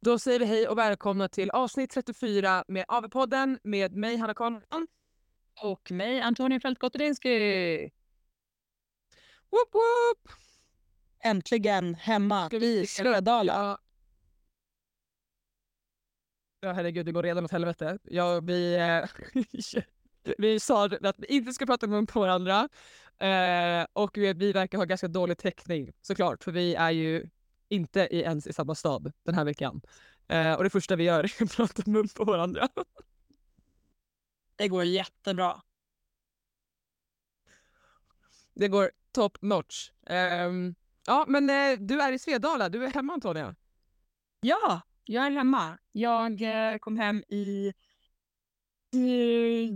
Då säger vi hej och välkomna till avsnitt 34 med AV-podden med mig Hanna Karlsson. Och mig, Antonija Fältgotterinsky. Woop woop! Äntligen hemma i Svedala. Ja. ja herregud, det går redan åt helvete. Ja, vi, eh, vi sa att vi inte ska prata med på varandra. Eh, och vi, vi verkar ha ganska dålig täckning såklart, för vi är ju inte i, ens i samma stad den här veckan. Eh, och det första vi gör är att prata mun på varandra. Det går jättebra. Det går top notch. Um, ja, men eh, du är i Svedala. Du är hemma Antonija. Ja, jag är hemma. Jag eh, kom hem i, i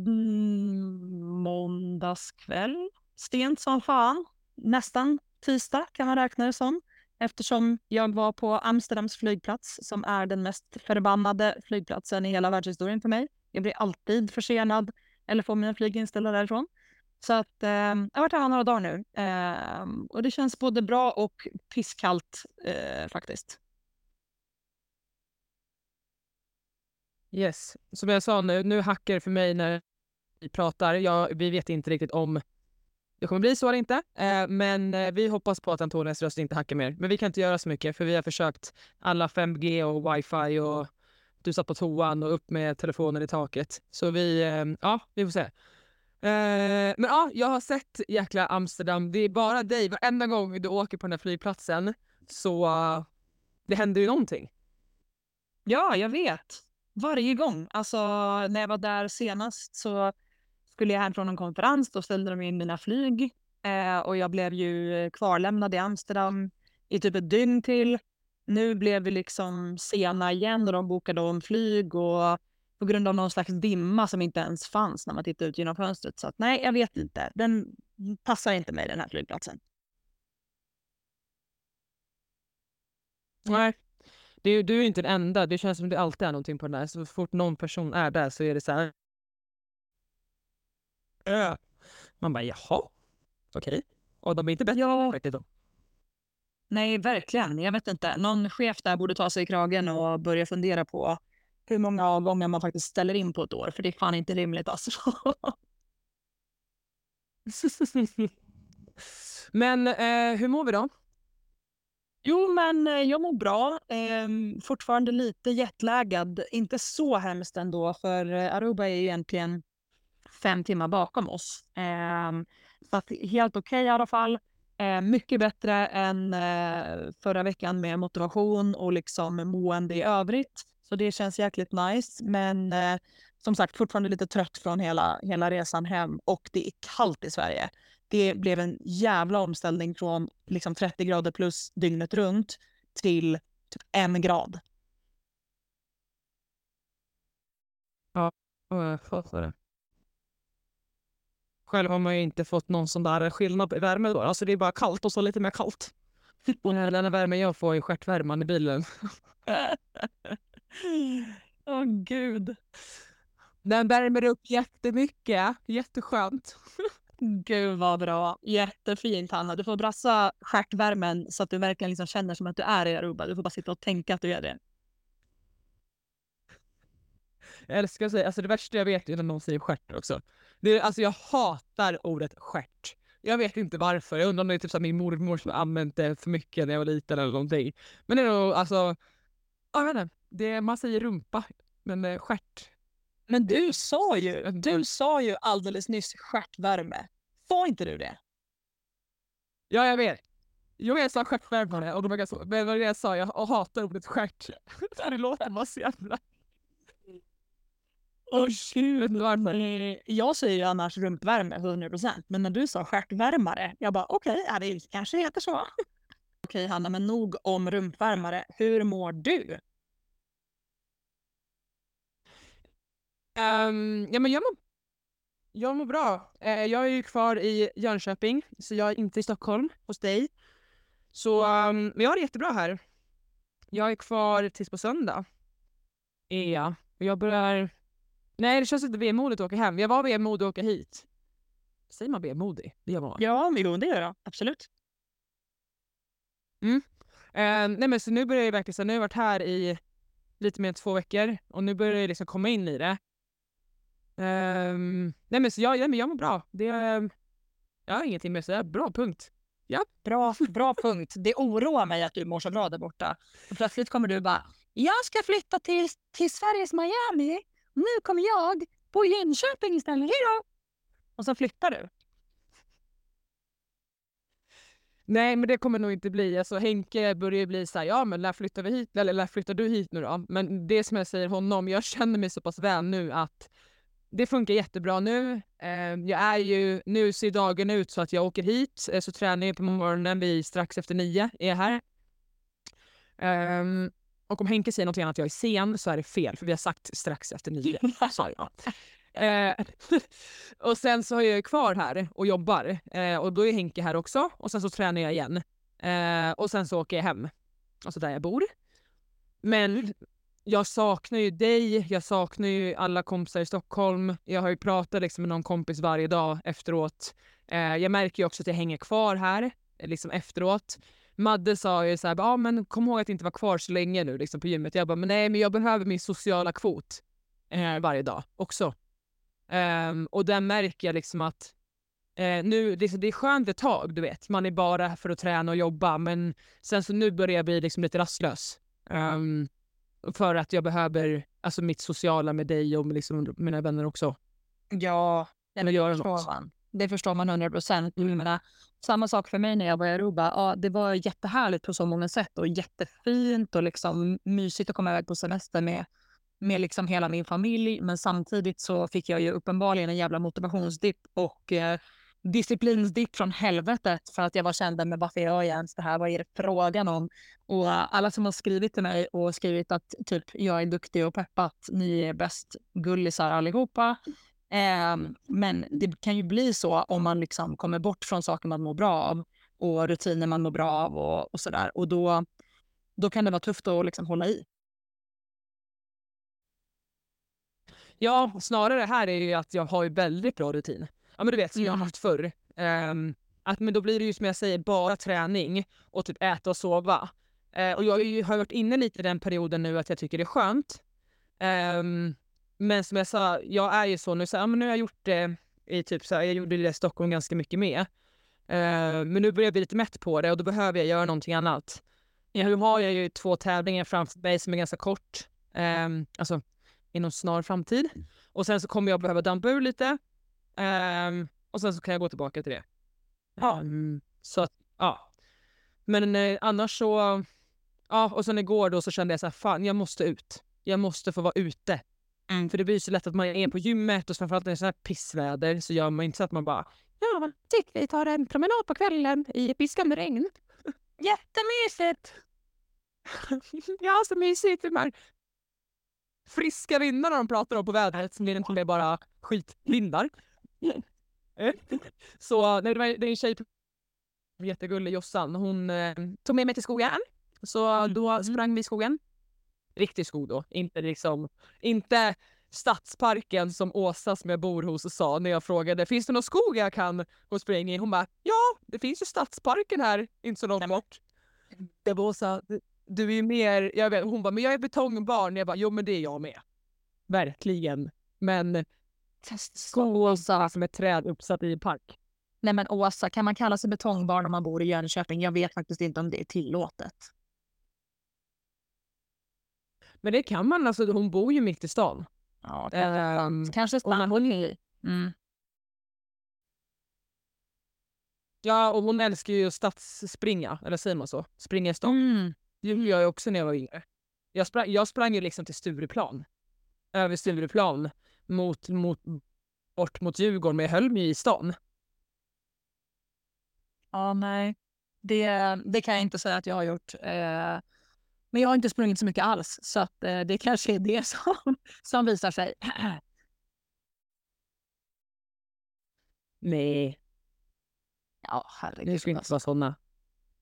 måndagskväll. Sent som fan. Nästan tisdag kan man räkna det som. Eftersom jag var på Amsterdams flygplats som är den mest förbannade flygplatsen i hela världshistorien för mig. Jag blir alltid försenad eller får mina flyg inställda därifrån. Så att, eh, jag har varit här några dagar nu eh, och det känns både bra och pisskallt eh, faktiskt. Yes, som jag sa nu, nu hackar det för mig när vi pratar. Jag, vi vet inte riktigt om det kommer bli så eller inte. Eh, men eh, vi hoppas på att Antonias röst inte hackar mer. Men vi kan inte göra så mycket för vi har försökt alla 5G och wifi och du satt på toan och upp med telefonen i taket. Så vi, eh, ja, vi får se. Men ja, jag har sett jäkla Amsterdam. Det är bara dig. Varenda gång du åker på den här flygplatsen så det händer ju någonting. Ja, jag vet. Varje gång. Alltså när jag var där senast så skulle jag hem från en konferens. Då ställde de in mina flyg eh, och jag blev ju kvarlämnad i Amsterdam i typ ett dygn till. Nu blev vi liksom sena igen och de bokade om flyg och på grund av någon slags dimma som inte ens fanns när man tittade ut genom fönstret. Så att, nej, jag vet inte. Den passar inte mig den här flygplatsen. Nej, du, du är inte den enda. Det känns som det alltid är någonting på den där. Så fort någon person är där så är det så här. Äh. Man bara jaha, okej. Okay. Och de är inte bättre ja. då. Nej, verkligen. Jag vet inte. Någon chef där borde ta sig i kragen och börja fundera på hur många gånger man faktiskt ställer in på ett år. För det är fan inte rimligt alltså. men eh, hur mår vi då? Jo, men eh, jag mår bra. Eh, fortfarande lite jetlaggad. Inte så hemskt ändå, för eh, Aruba är ju egentligen fem timmar bakom oss. Eh, så att helt okej okay i alla fall. Eh, mycket bättre än eh, förra veckan med motivation och liksom mående i övrigt. Så det känns jäkligt nice. Men eh, som sagt fortfarande lite trött från hela, hela resan hem och det är kallt i Sverige. Det blev en jävla omställning från liksom 30 grader plus dygnet runt till typ en grad. Ja, jag fattar det. Själv har man ju inte fått någon sån där skillnad i värme då. Alltså det är bara kallt och så lite mer kallt. Och den värme jag får är stjärtvärman i bilen. Åh oh, gud. Den värmer upp jättemycket. Jätteskönt. Gud vad bra. Jättefint Hanna. Du får brassa stjärtvärmen så att du verkligen liksom känner som att du är i Aruba. Du får bara sitta och tänka att du är det. Jag älskar att säga, alltså det värsta jag vet är när någon säger stjärt också. Det alltså jag hatar ordet stjärt. Jag vet inte varför. Jag undrar om det är typ så min mormor som använt det för mycket när jag var liten eller någonting. Men det är nog alltså, jag vet inte. Det, man säger rumpa, men eh, stjärt. Men du sa ju, du sa ju alldeles nyss stjärtvärme. Sa inte du det? Ja, jag vet. Jo, jag sa stjärtvärmare och då var jag så. Men var det jag sa, jag hatar ordet stjärt. det låter bara så jävla... Åh gud. Eh, Jag säger ju annars rumpvärme 100% men när du sa stjärtvärmare, jag bara okej, ja, det kanske heter så. Okej Hanna, men nog om rumpvärmare. Hur mår du? Ehm, ja, men jag mår, jag mår bra. Eh, jag är ju kvar i Jönköping, så jag är inte i Stockholm hos dig. Så um, men jag har det jättebra här. Jag är kvar tills på söndag. Och jag börjar... Nej, det känns inte vemodigt att åka hem. Jag var vemodig att åka hit. Säger man vemodig? Det gör man? Ja, jo, det gör jag. Absolut. Eh, nej men så nu börjar jag verkligen, så nu har jag varit här i lite mer än två veckor och nu börjar jag liksom komma in i det. Ehm, nej men så jag, nej, men jag mår bra. Det, ehm, jag har ingenting mer att säga. Bra, punkt. Bra, bra punkt. Det oroar mig att du mår så bra där borta. Och plötsligt kommer du bara, jag ska flytta till, till Sveriges Miami. Nu kommer jag på Jönköping istället. Hejdå! Och så flyttar du. Nej men det kommer nog inte bli. Alltså Henke börjar ju bli så här, ja men när flyttar vi hit? Eller när flyttar du hit nu då? Men det som jag säger honom, jag känner mig så pass väl nu att det funkar jättebra nu. Ehm, jag är ju, nu ser dagen ut så att jag åker hit, eh, så tränar jag på morgonen vid strax efter nio är jag här. Ehm, och om Henke säger något annat att jag är sen så är det fel, för vi har sagt strax efter nio. sa jag. Eh, och sen så är jag kvar här och jobbar eh, och då är Henke här också och sen så tränar jag igen. Eh, och sen så åker jag hem, alltså där jag bor. Men jag saknar ju dig, jag saknar ju alla kompisar i Stockholm. Jag har ju pratat liksom med någon kompis varje dag efteråt. Eh, jag märker ju också att jag hänger kvar här eh, liksom efteråt. Madde sa ju så här, ah, men kom ihåg att inte vara kvar så länge nu liksom på gymmet. Jag bara, men nej men jag behöver min sociala kvot eh, varje dag också. Ehm, och där märker jag liksom att eh, nu, det, det är skönt ett tag, du vet. Man är bara för att träna och jobba, men sen så nu börjar jag bli liksom lite rastlös. Ehm, för att jag behöver alltså mitt sociala med dig och med liksom mina vänner också. Ja, det förstår man. Det förstår man 100 procent. Samma sak för mig när jag var i Aruba. Ja, det var jättehärligt på så många sätt och jättefint och liksom mysigt att komma iväg på semester med, med liksom hela min familj. Men samtidigt så fick jag ju uppenbarligen en jävla motivationsdipp och eh, disciplinsdipp från helvetet för att jag var kände med varför gör jag ens det här? Vad är det frågan om? Och eh, alla som har skrivit till mig och skrivit att typ jag är duktig och peppat, ni är bäst gullisar allihopa. Ehm, men det kan ju bli så om man liksom kommer bort från saker man mår bra av och rutiner man mår bra av och, och sådär. Och då, då kan det vara tufft att liksom hålla i. Ja, snarare här är ju att jag har ju väldigt bra rutin. Ja men du vet, som jag har Mm. haft förr. Ehm, att, men då blir det ju som jag säger bara träning och typ äta och sova. Eh, och jag har ju varit inne lite i den perioden nu att jag tycker det är skönt. Ehm, men som jag sa, jag är ju så nu, så, ja, men nu har jag gjort det i typ så här, jag gjorde det i Stockholm ganska mycket med. Eh, men nu börjar jag bli lite mätt på det och då behöver jag göra någonting annat. Nu har jag ju två tävlingar framför mig som är ganska kort. Ehm, alltså inom snar framtid. Och sen så kommer jag behöva dampa ur lite. Ehm, och sen så kan jag gå tillbaka till det. Ja. Ehm, så att, ja. Men eh, annars så, ja och sen igår då så kände jag så här, fan jag måste ut. Jag måste få vara ute. Mm. För det blir så lätt att man är på gymmet och framförallt när det är så här pissväder så gör man inte så att man bara Ja, tick, vi tar en promenad på kvällen i piskande regn. Jättemysigt! ja, så mysigt. De här friska vindarna de pratar om på vädret som egentligen är bara skitvindar. Så nej, det var det är en tjej, jättegullig Jossan, hon eh, tog med mig till skogen. Så då sprang vi i skogen. Riktig skog då, inte liksom, inte stadsparken som Åsa som jag bor hos sa när jag frågade finns det någon skog jag kan gå och springa i? Hon bara ja, det finns ju stadsparken här inte så långt bort. Det var Åsa, du är ju mer, jag vet, hon bara men jag är betongbarn. Jag bara jo men det är jag med. Verkligen. Men Åsa som ett träd uppsatt i en park. Nej men Åsa, kan man kalla sig betongbarn om man bor i Jönköping? Jag vet faktiskt inte om det är tillåtet. Men det kan man, alltså hon bor ju mitt i stan. Ja, Ehm, kanske och när hon Mm. ja, och hon älskar ju stadsspringa, eller säger man så? Springa i stan. Mm. Det gjorde jag också när jag var yngre. Jag sprang, jag sprang ju liksom till Stureplan. Över Stureplan mot, mot, bort mot Djurgården, men jag höll mig i stan. Ja, nej. Det, det kan jag inte säga att jag har gjort. Eh, men jag har inte sprungit så mycket alls, så att, eh, det kanske är det som, som visar sig. Nej, Ja, herregud. ska inte alltså. vara såna.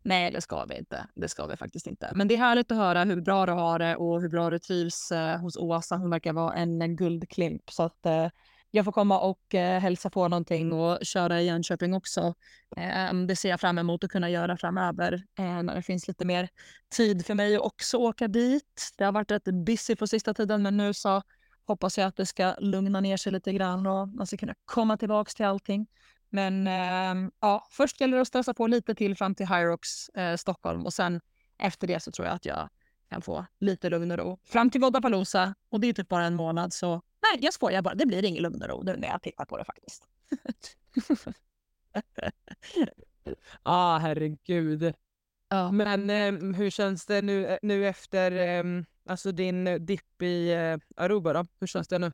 Nej, det ska vi inte. Det ska vi faktiskt inte. Men det är härligt att höra hur bra du har det och hur bra du trivs eh, hos Åsa. Hon verkar vara en, en guldklimp. Så att eh, jag får komma och eh, hälsa på någonting och köra i Jönköping också. Eh, det ser jag fram emot att kunna göra framöver eh, när det finns lite mer tid för mig att också åka dit. Det har varit rätt busy på sista tiden, men nu så hoppas jag att det ska lugna ner sig lite grann och man ska kunna komma tillbaka till allting. Men eh, ja, först gäller det att stressa på lite till fram till Hyrox eh, Stockholm och sen efter det så tror jag att jag kan få lite lugn och ro. Fram till Vodapalooza och det är typ bara en månad så nej, jag skojar bara. Det blir ingen lugn och ro nu när jag tittar på det faktiskt. ah, herregud. Ja. Men eh, hur känns det nu, eh, nu efter eh, alltså din dipp i eh, Aruba då? Hur känns det nu?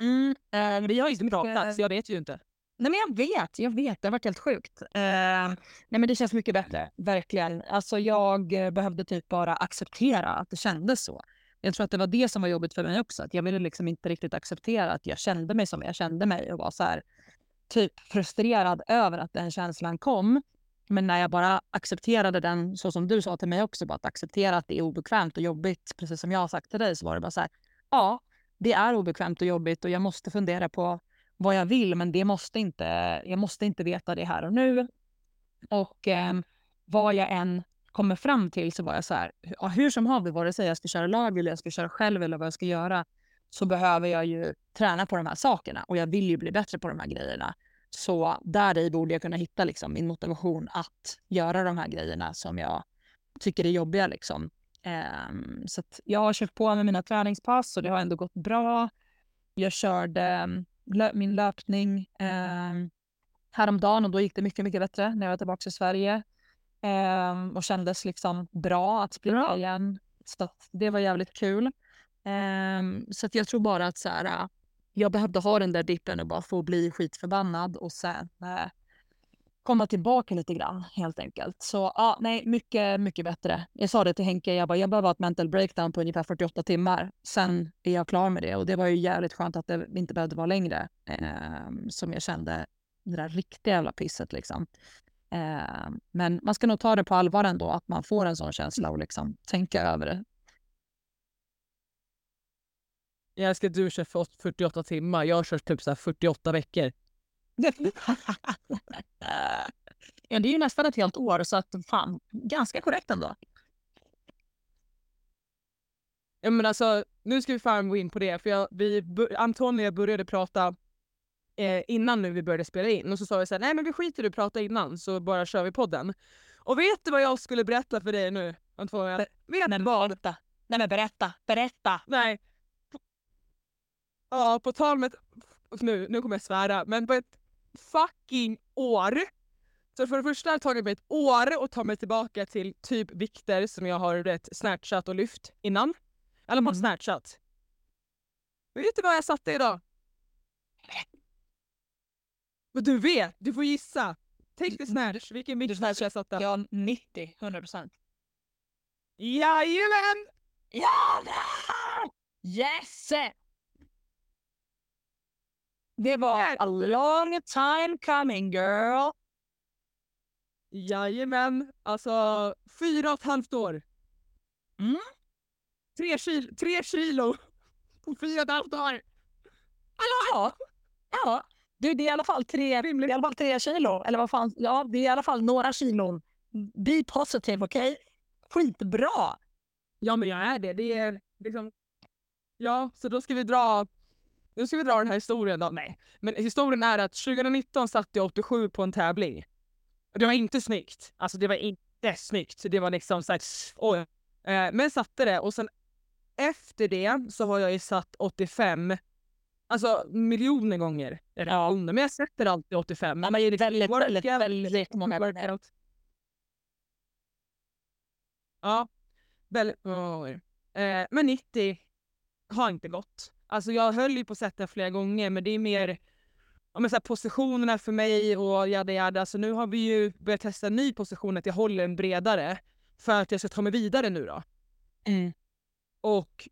Mm, eh, Vi har ju inte mycket- pratat så jag vet ju inte. Nej men jag vet, jag vet. Det har varit helt sjukt. Eh, nej men det känns mycket bättre, verkligen. Alltså jag eh, behövde typ bara acceptera att det kändes så. Jag tror att det var det som var jobbigt för mig också. Att jag ville liksom inte riktigt acceptera att jag kände mig som jag kände mig och var så här typ frustrerad över att den känslan kom. Men när jag bara accepterade den, så som du sa till mig också, bara att acceptera att det är obekvämt och jobbigt, precis som jag har sagt till dig, så var det bara så här, ja, det är obekvämt och jobbigt och jag måste fundera på vad jag vill, men det måste inte, jag måste inte veta det här och nu. Och eh, vad jag än kommer fram till så var jag så här, hur som haver, vare sig jag ska köra lag eller jag ska köra själv eller vad jag ska göra, så behöver jag ju träna på de här sakerna och jag vill ju bli bättre på de här grejerna. Så där i borde jag kunna hitta liksom min motivation att göra de här grejerna som jag tycker är jobbiga. Liksom. Um, så att jag har kört på med mina träningspass och det har ändå gått bra. Jag körde mm, lö- min löpning um, häromdagen och då gick det mycket, mycket bättre när jag var tillbaka i Sverige. Ehm, och kändes liksom bra att springa igen. Så det var jävligt kul. Ehm, så jag tror bara att så här, äh, jag behövde ha den där dippen och bara få bli skitförbannad och sen eh, komma tillbaka lite grann helt enkelt. Så ja, nej, mycket, mycket bättre. Jag sa det till Henke, jag bara, jag behöver ha ett mental breakdown på ungefär 48 timmar. Sen är jag klar med det och det var ju jävligt skönt att det inte behövde vara längre. Eh, som jag kände det där riktiga jävla pisset liksom. Eh, men man ska nog ta det på allvar ändå, att man får en sån känsla och liksom tänka över det. Jag älskar att du kör för 48 timmar. Jag kört typ så här 48 veckor. ja, det är ju nästan ett helt år, så att fan, ganska korrekt ändå. Ja, men alltså, nu ska vi fan gå in på det. För jag, vi, Antonija började prata eh, innan nu vi började spela in. Och så sa vi så här, nej men vi skiter i att prata innan så bara kör vi podden. Och vet du vad jag skulle berätta för dig nu Antonija? Vet Nej, du vad? berätta. Nej men berätta, berätta! Nej. Ja, på tal med... Nu, nu kommer jag svära, men på ett fucking år. Så för det första har det tagit mig ett år att ta mig tillbaka till typ vikter som jag har rätt snatchat och lyft innan. Eller bara Mm. snatchat. Vet du vad jag satte idag? Men du vet, du får gissa. Tänk dig snatch, vilken vikt snatch jag satte. Ja, 90, 100 procent. Jajamän! Ja! Yes! Det var a long time coming girl. Jajamän, alltså fyra och ett halvt år. Mm. Tre, kil tre kilo på fyra och ett halvt år. Ja, ja. Du, det är i alla fall tre, är i alla fall tre kilo. Eller vad fan, ja, det är i alla fall några kilon. Be positive, okej? Okay? Skitbra! Ja, men jag är det. Det är liksom... Ja, så då ska vi dra... Nu ska vi dra den här historien då. Nej, men historien är att 2019 satt jag 87 på en tävling. Det var inte snyggt. Alltså det var inte snyggt. Det var liksom såhär, oj. Eh, men satte det och sen efter det så har jag ju satt 85 Alltså miljoner gånger. Ja. Men jag sätter alltid 85. Ja, men det är väldigt, väldigt, väldigt många gånger. Ja, väldigt många gånger. Eh, men 90 har inte gått. Alltså jag höll ju på att sätta flera gånger men det är mer ja, men så här, positionerna för mig och jada jada. Så nu har vi ju börjat testa en ny position att jag håller en bredare för att jag ska ta mig vidare nu då. Mm. Och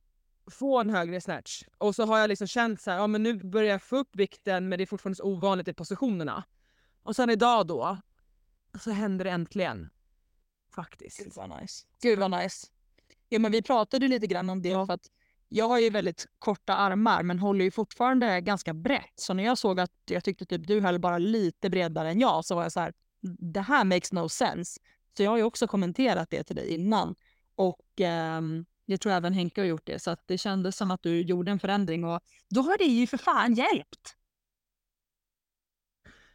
få en högre snatch. Och så har jag liksom känt så här, ja men nu börjar jag få upp vikten men det är fortfarande så ovanligt i positionerna. Och sen idag då, så händer det äntligen. Faktiskt. Gud vad nice. Gud vad nice. Ja men vi pratade lite grann om det ja. för att jag har ju väldigt korta armar men håller ju fortfarande ganska brett. Så när jag såg att jag tyckte typ du höll bara lite bredare än jag så var jag så här, det här makes no sense. Så jag har ju också kommenterat det till dig innan. Och um, jag tror även Henke har gjort det. Så att det kändes som att du gjorde en förändring och då har det ju för fan hjälpt.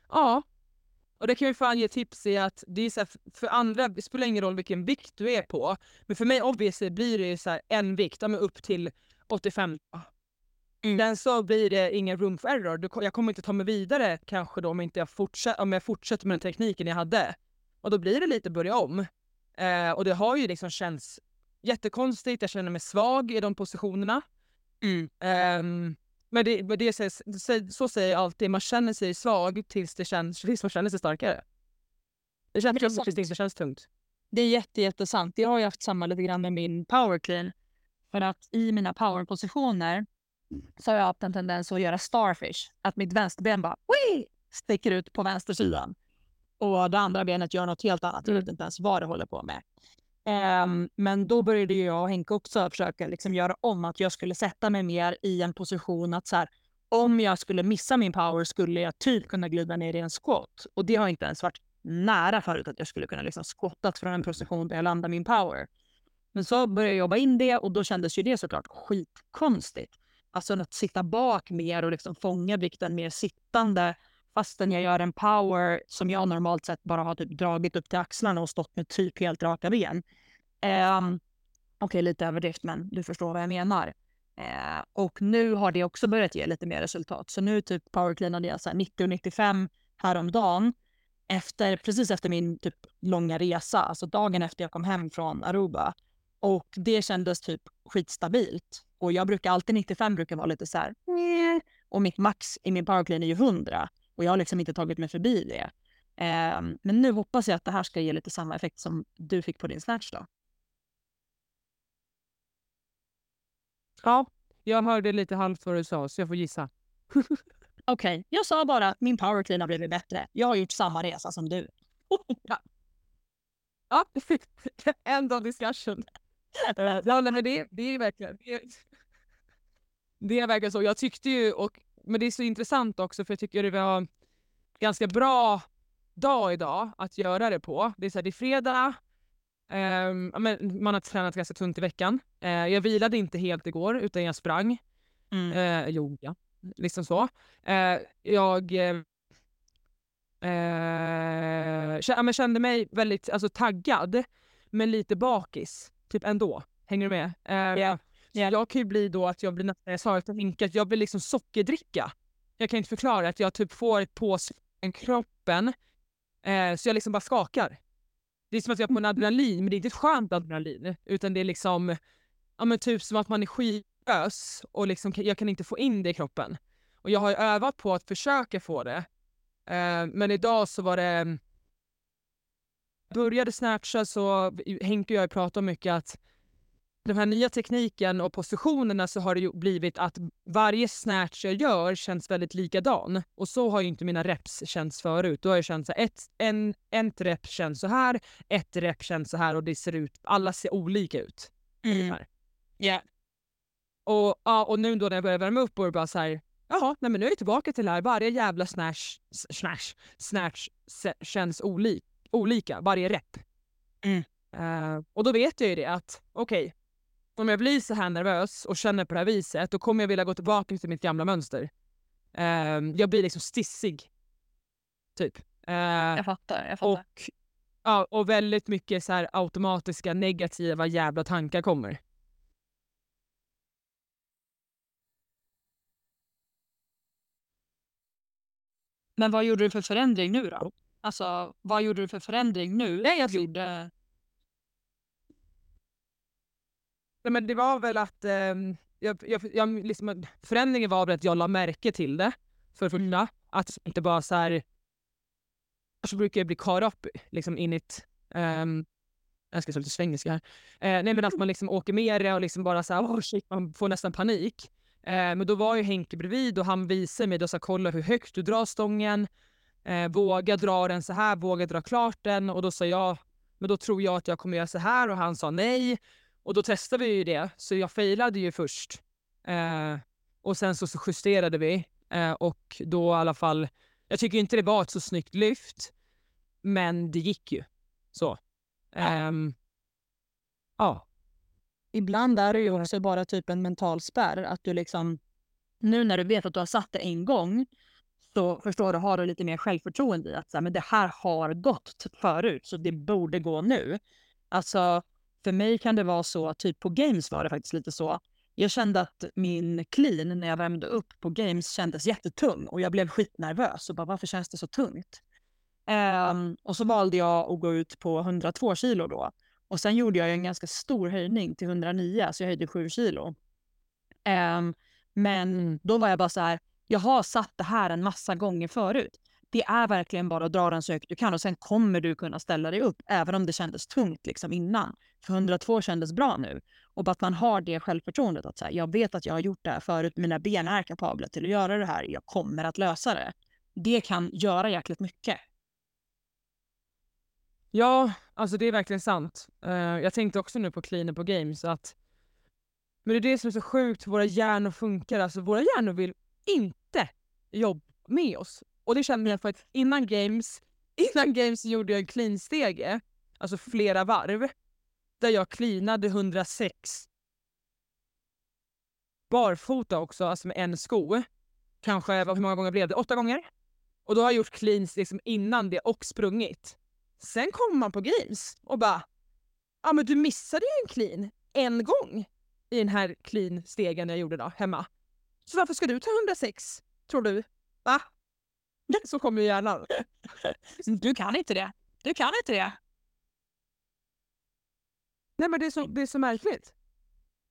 Ja, och det kan ju fan ge tips i att det är så här, för andra, det spelar ingen roll vilken vikt du är på. Men för mig obviously blir det ju så här, en vikt, ja, upp till 85. Mm. Sen så blir det ingen room for error. Jag kommer inte ta mig vidare kanske då om, inte jag, fortsätter, om jag fortsätter med den tekniken jag hade. Och då blir det lite börja om. Eh, och det har ju liksom känts jättekonstigt, jag känner mig svag i de positionerna. Mm. Um, men det, det, så, så säger jag alltid, man känner sig svag tills, det känns, tills man känner sig starkare. Det känns det tills det inte känns tungt. Det är jätte, jättesant. Jag har ju haft samma lite grann med min power clean. För att i mina powerpositioner så har jag haft en tendens att göra starfish. Att mitt vänsterben bara Wii! sticker ut på vänstersidan. Och det andra benet gör något helt annat. Jag vet inte ens vad det håller på med. Um, men då började jag och Henke också försöka liksom göra om att jag skulle sätta mig mer i en position att så här, om jag skulle missa min power skulle jag typ kunna glida ner i en squat. Och det har inte ens varit nära förut att jag skulle kunna liksom squattat från en position där jag landar min power. Men så började jag jobba in det och då kändes ju det såklart skitkonstigt. Alltså att sitta bak mer och liksom fånga vikten mer sittande fastän jag gör en power som jag normalt sett bara har typ dragit upp till axlarna och stått med typ helt raka ben. Eh, Okej, okay, lite överdrift, men du förstår vad jag menar. Eh, och nu har det också börjat ge lite mer resultat. Så nu typ powercleanade jag så 90 och 95 häromdagen. Efter, precis efter min typ långa resa, alltså dagen efter jag kom hem från Aruba. Och det kändes typ skitstabilt. Och jag brukar alltid, 95 brukar vara lite så här, och mitt max i min powerclean är ju 100. Och jag har liksom inte tagit mig förbi det. Eh, men nu hoppas jag att det här ska ge lite samma effekt som du fick på din snatch då. Ja, jag hörde lite halvt vad du sa, så jag får gissa. Okej, okay. jag sa bara att min power clean har blivit bättre. Jag har gjort samma resa som du. ja. ja, end of discussion. ja, men det, det är verkligen... Det, det är verkligen så. Jag tyckte ju, och men det är så intressant också för jag tycker det var ganska bra dag idag att göra det på. Det är, så här, det är fredag, men man har tränat ganska tungt i veckan. Uh, jag vilade inte helt igår utan jag sprang. Mm. Uh, jo, ja. Liksom så. Uh, jag uh, kände mig väldigt alltså, taggad men lite bakis. Typ ändå. Hänger du med? Yeah. Yeah. Jag kan ju bli då att jag blir nästan, jag sa att jag blir liksom sockerdricka. Jag kan inte förklara att jag typ får ett på kroppen eh, så jag liksom bara skakar. Det är som att jag är på en adrenalin, men det är inte ett skönt adrenalin. Utan det är liksom, ja men typ som att man är skitös och liksom, jag kan inte få in det i kroppen. Och jag har ju övat på att försöka få det. Eh, men idag så var det... Började snatcha så Henke och jag pratade mycket att den här nya tekniken och positionerna så har det ju blivit att varje snatch jag gör känns väldigt likadan. Och så har ju inte mina reps känts förut. Då har jag känt så här, ett, en, ett rep känns så här, ett rep känns så här och det ser ut, alla ser olika ut. Mm. Ja. Och, ja, och nu då när jag börjar värma upp och bara så här, jaha, nej men nu är jag tillbaka till det här. Varje jävla snatch, snatch, snatch känns oli, olika, varje rep. Mm. Eh, och då vet jag ju det att okej, om jag blir så här nervös och känner på det här viset, då kommer jag vilja gå tillbaka till mitt gamla mönster. Eh, jag blir liksom stissig. Typ. Eh, Jag fattar. Jag fattar. och, ja, och väldigt mycket så här automatiska negativa jävla tankar kommer. Men vad gjorde du för förändring nu då? Alltså, vad gjorde du för förändring nu? Nej, jag- gjorde... Nej, men det var väl att ehm, jag, jag, jag, liksom, förändringen var väl att jag la märke till det. För det första. Att inte bara så här... Så brukar jag bli caught up liksom in it. Um, jag ska säga lite svengelska här. Eh, nej men att man liksom åker med det och liksom bara så här, oh shit, man får nästan panik. Eh, men då var ju Henke bredvid och han visade mig, då sa kolla hur högt du drar stången. Eh, våga dra den så här, våga dra klart den. Och då sa jag, men då tror jag att jag kommer göra så här och han sa nej. Och då testade vi ju det, så jag failade ju först. Eh, och sen så, så justerade vi eh, och då i alla fall, jag tycker inte det var ett så snyggt lyft, men det gick ju. Så. Ehm, ja. Ibland är det ju också bara typ en mental spärr. Att du liksom, nu när du vet att du har satt det en gång så förstår du, har du lite mer självförtroende i att så här, men det här har gått förut så det borde gå nu. Alltså för mig kan det vara så, typ på games var det faktiskt lite så. Jag kände att min clean när jag värmde upp på games kändes jättetung och jag blev skitnervös och bara varför känns det så tungt? Ehm, och så valde jag att gå ut på 102 kilo då. Och sen gjorde jag en ganska stor höjning till 109, så jag höjde 7 kilo. Ehm, men då var jag bara så här, jag har satt det här en massa gånger förut. Det är verkligen bara att dra den så högt du kan och sen kommer du kunna ställa dig upp även om det kändes tungt liksom innan. För 102 kändes bra nu. Och att man har det självförtroendet att så här, jag vet att jag har gjort det här förut, mina ben är kapabla till att göra det här, jag kommer att lösa det. Det kan göra jäkligt mycket. ja, alltså det är verkligen sant. Uh, jag tänkte också nu på cleaner på games att men det är det som är så sjukt, våra hjärnor funkar. Alltså våra hjärnor vill inte jobba med oss. Och det kände jag för att innan games, innan games gjorde jag en clean-stege, alltså flera varv, där jag cleanade 106 barfota också, alltså med en sko. Kanske, hur många gånger blev det? Åtta gånger? Och då har jag gjort cleans liksom innan det och sprungit. Sen kommer man på games och bara, ja men du missade ju en clean en gång i den här clean-stegen jag gjorde då, hemma. Så varför ska du ta 106, tror du? Va? Så kommer hjärnan. Du kan inte det. Du kan inte det. Nej men det är så, det är så märkligt.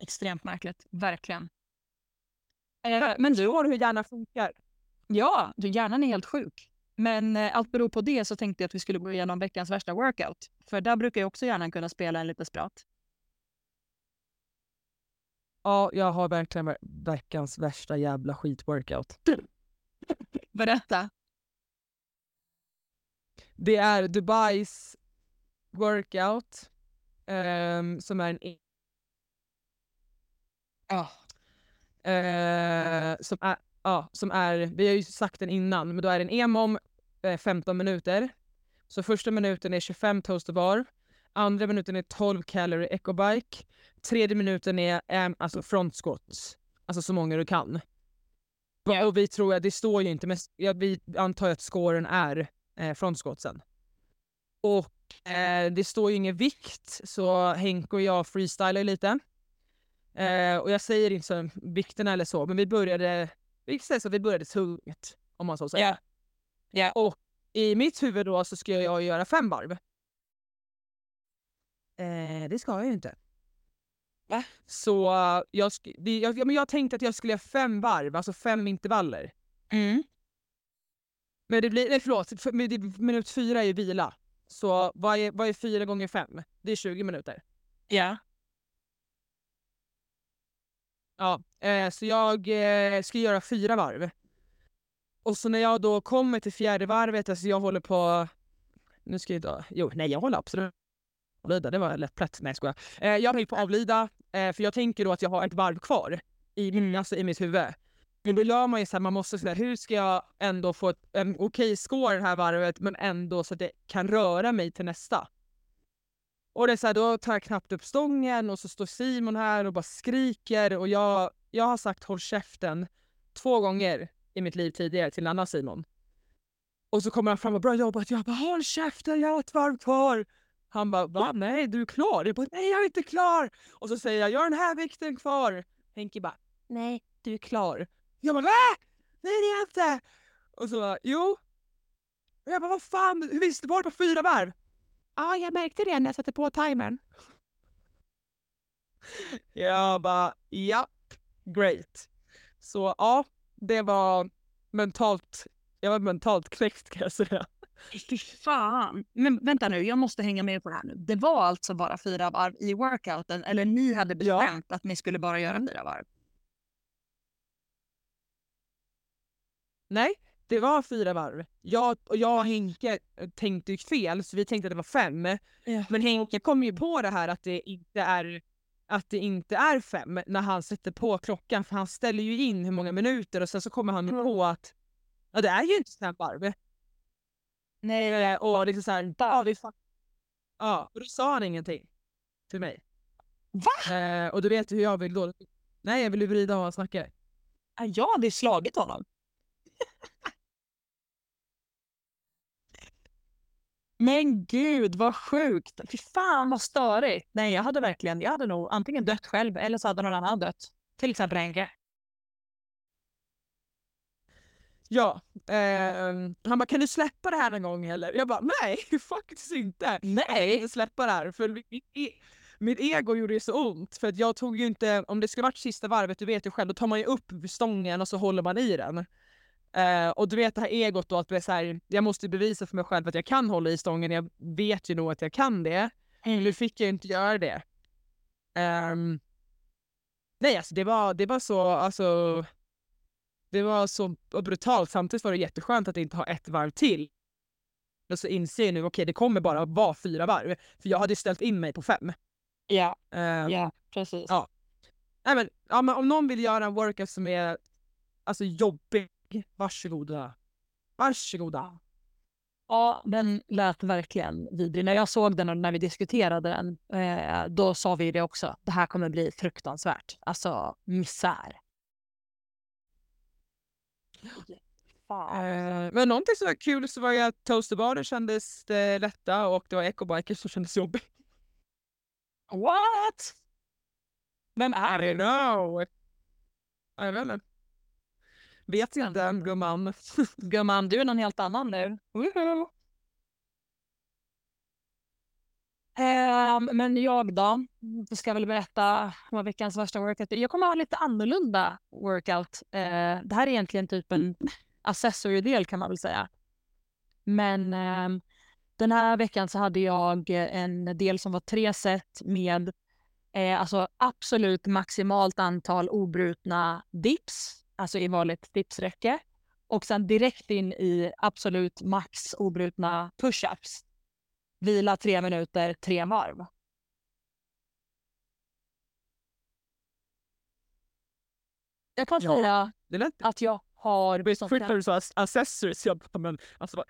Extremt märkligt, verkligen. Eh, men du, du hur hjärnan funkar? ja, du, hjärnan är helt sjuk. Men eh, allt beror på det så tänkte jag att vi skulle gå igenom veckans värsta workout. För där brukar ju också hjärnan kunna spela en liten spratt. Ja, jag har verkligen veckans värsta jävla skitworkout. Berätta. Det är Dubais workout um, som är en e- Ja. Eh, som är, ja, som är, vi har ju sagt den innan, men då är det en EMOM eh, 15 minuter. Så första minuten är 25 toaster bar, andra minuten är 12 calorie ecobike, tredje minuten är eh, alltså front squats, alltså så många du kan. Och vi tror det står ju inte, men vi antar att scoren är eh, front squatsen. Och eh, det står ju ingen vikt, så Henke och jag freestylar lite. Eh, och jag säger inte så vikten eller så, men vi började, vi säger så, vi började tungt om man så säger. Ja. Ja. Och i mitt huvud då så ska jag göra fem varv. Eh, det ska jag ju inte. Va? Så eh, jag, det, jag, men jag tänkte att jag skulle göra fem varv, alltså fem intervaller. Mm. Men det blir, nej förlåt, minut fyra är ju vila. Så vad är, vad är fyra gånger fem? Det är 20 minuter. Ja. Ja, eh, så jag eh, ska göra fyra varv. Och så när jag då kommer till fjärde varvet, alltså jag håller på... Nu ska jag då... Jo, nej jag håller absolut avlida. Det var lätt plätt. Nej jag. Eh, jag håller på att avlida, eh, för jag tänker då att jag har ett varv kvar i, min, alltså, i mitt huvud. Men då gör man ju så här, man måste säga hur ska jag ändå få ett, en okej score det här varvet men ändå så att det kan röra mig till nästa. Och det är så här, då tar jag knappt upp stången och så står Simon här och bara skriker och jag, jag har sagt håll käften två gånger i mitt liv tidigare till en annan Simon. Och så kommer han fram och bra jobbat. Jag bara håll käften, jag har ett varv kvar. Han bara va? Nej, du är klar. Jag bara nej, jag är inte klar. Och så säger jag jag har den här vikten kvar. Henke bara nej, du är klar. Jag bara nej, nej det är jag inte. Och så bara jo. Och jag bara vad fan, hur visste du bara på fyra varv? Ja, jag märkte det när jag satte på timern. Jag bara ja, great. Så ja, det var mentalt, jag var mentalt knäckt kan jag säga. Fy fan. Men vänta nu, jag måste hänga med på det här nu. Det var alltså bara fyra varv i workouten eller ni hade bestämt ja. att ni skulle bara göra fyra varv? Nej, det var fyra varv. Jag och jag och Henke tänkte fel så vi tänkte att det var fem. Ja. Men Henke kom ju på det här att det inte är att det inte är fem när han sätter på klockan för han ställer ju in hur många minuter och sen så kommer han på att ja, det är ju inte fem varv. Nej, och liksom såhär, ja, vi ja, och då sa han ingenting till mig. Va? Eh, och du vet hur jag vill då. Nej, jag vill ju vrida av han snackar. Jag hade slagit honom. Men gud vad sjukt! Fy fan vad störigt! Nej, jag hade verkligen, jag hade nog antingen dött själv eller så hade någon annan dött. Till exempel Henke. Ja, eh, han bara kan du släppa det här en gång eller? Jag bara nej, faktiskt inte. Nej. Jag kan inte släppa det här för mitt, e mitt ego gjorde ju så ont för att jag tog ju inte, om det skulle varit sista varvet, du vet ju själv, då tar man ju upp stången och så håller man i den. Uh, och du vet det här egot då att det så här, jag måste bevisa för mig själv att jag kan hålla i stången. Jag vet ju nog att jag kan det. Mm. Nu fick jag inte göra det. Um, nej, alltså det var, det var så, alltså. Det var så brutalt. Samtidigt var det jätteskönt att inte ha ett varv till. Och så inser jag nu, okej, okay, det kommer bara vara fyra varv. För jag hade ställt in mig på fem. Ja, uh, ja precis. Ja. Nej, men, ja, men om någon vill göra en workout som är alltså jobbig Varsågoda. Varsågoda. Ja, den lät verkligen vidrig. När jag såg den och när vi diskuterade den, eh, då sa vi det också. Det här kommer bli fruktansvärt. Alltså misär. Eh, men någonting som var kul så var ju att toasterbarer kändes eh, lätta och det var ecobikers som kändes jobbigt. What? Vem är I don't know. Jag vet inte. Vet inte, gumman. gumman, du är någon helt annan nu. Um, men jag då? Jag ska väl berätta vad veckans värsta workout Jag kommer ha lite annorlunda workout. Uh, det här är egentligen typ en accessory-del kan man väl säga. Men um, den här veckan så hade jag en del som var tre set med eh, alltså absolut maximalt antal obrutna dips alltså i vanligt dipsräcke. Och sen direkt in i absolut max obrutna push-ups. Vila tre minuter, tre varv. Jag kan ja. säga att jag har... Skit när du sa accessories. Jag men alltså...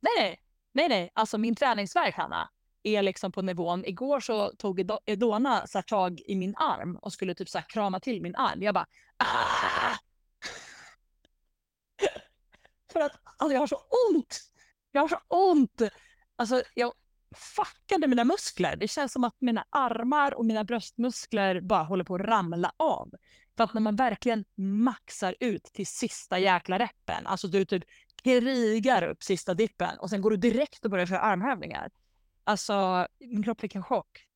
Nej, nej. Nej, nej. Alltså min träningsvärk, Hanna, är liksom på nivån. Igår så tog Edona så tag i min arm och skulle typ så krama till min arm. Jag bara! Ah! För att alltså, jag har så ont. Jag har så ont. Alltså, jag fuckade mina muskler. Det känns som att mina armar och mina bröstmuskler bara håller på att ramla av. För att när man verkligen maxar ut till sista jäkla reppen, alltså du typ krigar upp sista dippen och sen går du direkt och börjar köra armhävningar. Alltså, min kropp fick en chock.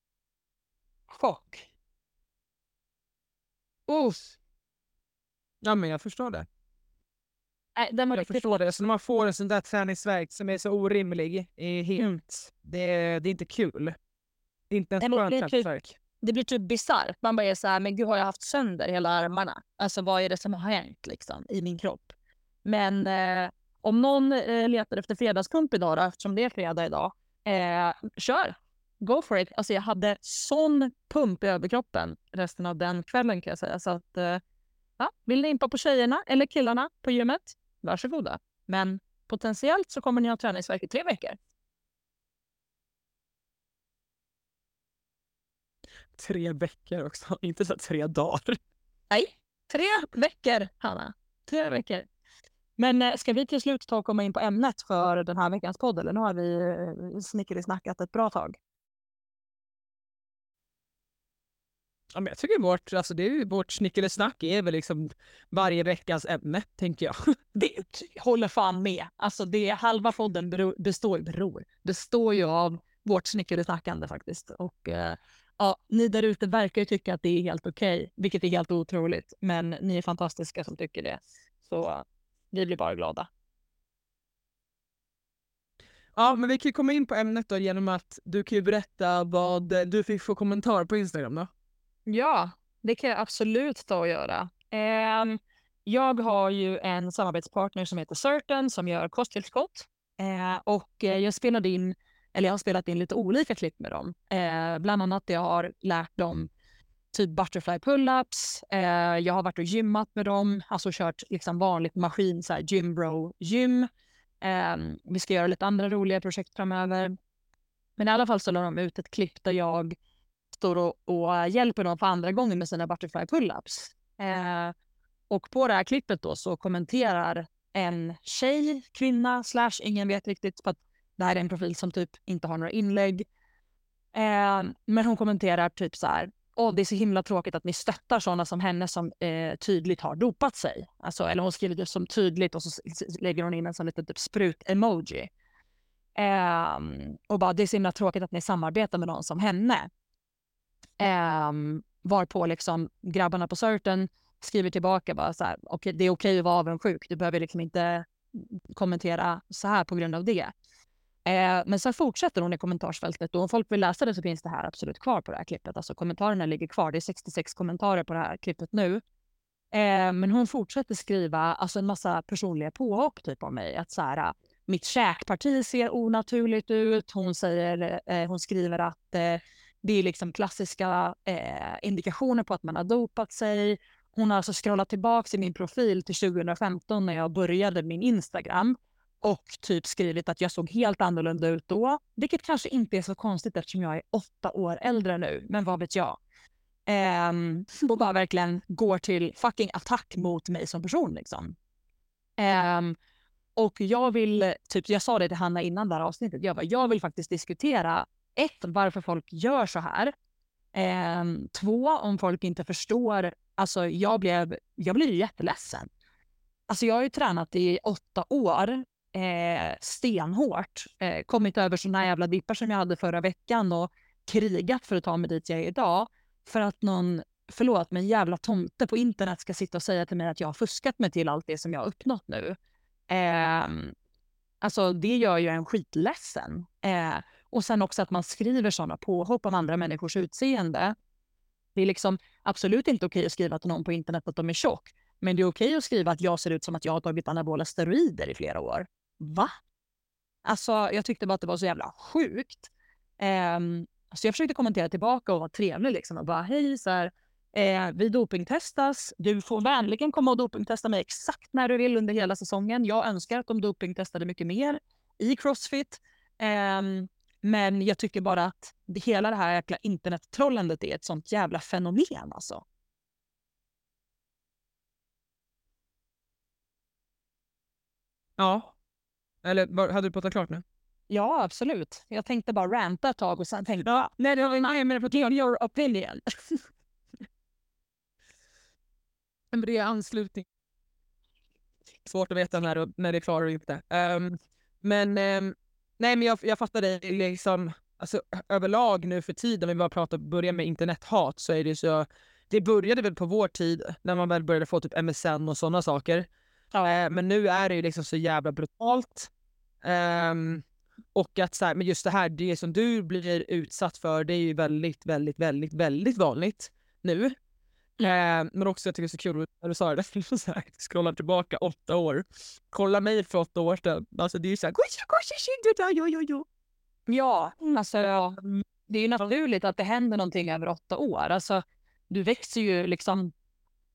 Chock. Uff. Ja, men jag förstår det. Nej, den var jag riktigt... förstår det. Så när man får en sån där träningsverk som är så orimlig, är helt, mm. det, det är inte kul. Det är inte en skön typ- träningsverk. Det blir typ bisarrt. Man bara är så här, men gud har jag haft sönder hela armarna? Alltså vad är det som har hänt liksom i min kropp? Men eh, om någon eh, letar efter fredagspump idag då, eftersom det är fredag idag, Eh, kör! Go for it! Alltså jag hade sån pump i överkroppen resten av den kvällen kan jag säga. Så att, eh, ja, vill ni impa på tjejerna eller killarna på gymmet? Varsågoda. Men potentiellt så kommer ni ha träningsvärk i tre veckor. Tre veckor också, inte så tre dagar. Nej, tre veckor, Hanna. Tre veckor. Men eh, ska vi till slut ta och komma in på ämnet för den här veckans podd? Eller nu har vi eh, snickerisnackat ett bra tag. Ja, men jag tycker vårt, alltså det är vårt snickersnack är väl liksom varje veckas ämne, tänker jag. Det håller fan med. Alltså det halva podden beror, består, beror, består ju av vårt snickersnackande faktiskt. Och eh, ja, ni där ute verkar ju tycka att det är helt okej, okay, vilket är helt otroligt. Men ni är fantastiska som tycker det. Så vi blir bara glada. Ja, men vi kan komma in på ämnet då genom att du kan ju berätta vad du fick för kommentar på Instagram då. Ja, det kan jag absolut ta och göra. Eh, jag har ju en samarbetspartner som heter Certain som gör kosttillskott. Eh, och eh, jag spelade in, eller jag har spelat in lite olika klipp med dem. Eh, bland annat jag har lärt dem typ butterfly pull-ups. Eh, jag har varit och gymmat med dem, alltså kört liksom vanligt maskin, så här gymbro gym. Eh, vi ska göra lite andra roliga projekt framöver. Men i alla fall så la de ut ett klipp där jag står och, och eh, hjälper dem för andra gången med sina butterfly pull-ups. Eh, och på det här klippet då så kommenterar en tjej, kvinna, slash ingen vet riktigt för att det här är en profil som typ inte har några inlägg. Eh, men hon kommenterar typ så här, och det är så himla tråkigt att ni stöttar sådana som henne som eh, tydligt har dopat sig. Alltså, eller hon skriver det som tydligt och så lägger hon in en sån liten typ sprut-emoji. Um, och bara det är så himla tråkigt att ni samarbetar med någon som henne. Um, varpå liksom grabbarna på Certain skriver tillbaka bara så här, okay, det är okej att vara avundsjuk, du behöver liksom inte kommentera så här på grund av det. Eh, men sen fortsätter hon i kommentarsfältet och om folk vill läsa det så finns det här absolut kvar på det här klippet. Alltså kommentarerna ligger kvar. Det är 66 kommentarer på det här klippet nu. Eh, men hon fortsätter skriva alltså en massa personliga påhopp typ av mig. Att så här, ah, mitt käkparti ser onaturligt ut. Hon, säger, eh, hon skriver att eh, det är liksom klassiska eh, indikationer på att man har dopat sig. Hon har alltså scrollat tillbaka i min profil till 2015 när jag började min Instagram och typ skrivit att jag såg helt annorlunda ut då. Vilket kanske inte är så konstigt eftersom jag är åtta år äldre nu, men vad vet jag. Um, och bara verkligen går till fucking attack mot mig som person. Liksom. Um, och jag vill, typ jag sa det till Hanna innan det här avsnittet, jag, bara, jag vill faktiskt diskutera ett, varför folk gör så här. Um, två, om folk inte förstår. Alltså jag blev, jag blev jätteledsen. Alltså jag har ju tränat i åtta år eh, stenhårt. Eh, kommit över såna jävla dippar som jag hade förra veckan och krigat för att ta mig dit jag är idag. För att någon, förlåt, men jävla tomte på internet ska sitta och säga till mig att jag har fuskat mig till allt det som jag har uppnått nu. Eh, alltså det gör ju en skitledsen. Eh, och sen också att man skriver sådana påhopp om andra människors utseende. Det är liksom absolut inte okej att skriva till någon på internet att de är tjock. Men det är okej att skriva att jag ser ut som att jag har tagit anabola steroider i flera år va? Alltså, jag tyckte bara att det var så jävla sjukt. Eh, så jag försökte kommentera tillbaka och vara trevlig liksom och bara hej så här, eh, vi dopingtestas. Du får vänligen komma och dopingtesta mig exakt när du vill under hela säsongen. Jag önskar att de dopingtestade mycket mer i Crossfit. Eh, men jag tycker bara att det, hela det här jäkla internettrollandet är ett sånt jävla fenomen alltså. Ja, eller hade du pratat klart nu? Ja, absolut. Jag tänkte bara ranta ett tag och sen tänkte jag, nej, det var nej, men det your opinion. det är anslutning. Svårt att veta när, när det är klart eller inte. Um, men um, nej, men jag, jag fattar det liksom. Alltså överlag nu för tiden, om vi bara pratar, börja med internethat, så är det så. Det började väl på vår tid när man väl började få typ MSN och sådana saker. Ja. Uh, men nu är det ju liksom så jävla brutalt. Um, och att så här, men just det här, det som du blir utsatt för, det är ju väldigt, väldigt, väldigt, väldigt vanligt nu. Mm. Eh, men också jag tycker det är så kul när du sa det, så här, tillbaka åtta år. Kolla mig för åtta år sedan. Alltså det är ju såhär... Ja, alltså det är ju naturligt att det händer någonting över åtta år. Alltså du växer ju liksom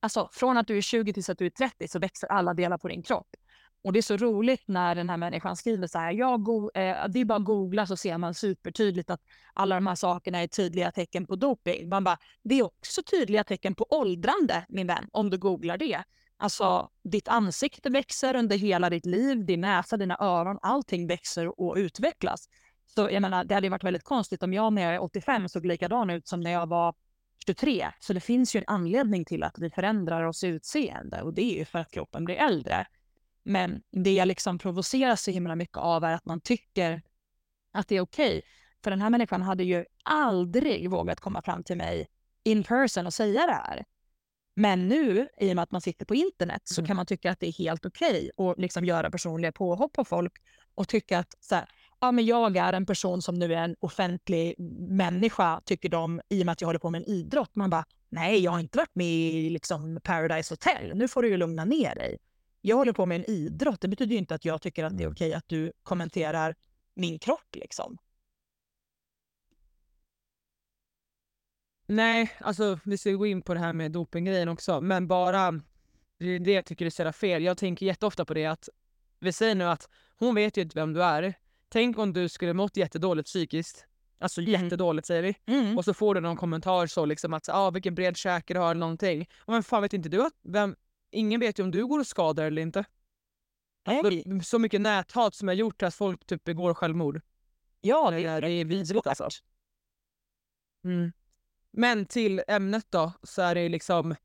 Alltså från att du är 20 tills att du är 30 så växer alla delar på din kropp. Och det är så roligt när den här människan skriver så här, jag go- eh, det är bara att googla så ser man supertydligt att alla de här sakerna är tydliga tecken på doping. Man bara, det är också tydliga tecken på åldrande, min vän, om du googlar det. Alltså, ditt ansikte växer under hela ditt liv, din näsa, dina öron, allting växer och utvecklas. Så jag menar, det hade varit väldigt konstigt om jag när jag är 85 såg likadan ut som när jag var 23. Så det finns ju en anledning till att vi förändrar oss utseende och det är ju för att kroppen blir äldre. Men det jag liksom provoceras så himla mycket av är att man tycker att det är okej. Okay. För den här människan hade ju aldrig vågat komma fram till mig in person och säga det här. Men nu, i och med att man sitter på internet, så mm. kan man tycka att det är helt okej okay att liksom göra personliga påhopp på folk och tycka att så här, ja, men jag är en person som nu är en offentlig människa, tycker de, i och med att jag håller på med en idrott. Man bara, nej, jag har inte varit med i liksom, Paradise Hotel. Nu får du ju lugna ner dig. Jag håller på med en idrott. Det betyder inte att jag tycker att det är mm. okej att du kommenterar min kropp. Liksom. Nej, alltså vi ska gå in på det här med dopinggrejen också, men bara det är det jag tycker är så jävla fel. Jag tänker jätteofta på det att vi säger nu att hon vet ju inte vem du är. Tänk om du skulle mått jättedåligt psykiskt. Alltså mm. jättedåligt säger vi. Mm. Och så får du någon kommentar så liksom att ah, vilken bred käke du har eller någonting. Och men fan vet inte du att vem, ingen vet ju om du går och skadar eller inte. Nej. Så mycket näthat som har gjort att folk typ begår självmord. Ja, det, är, det är vidrigt alltså. Mm. Men till ämnet då, så är det liksom...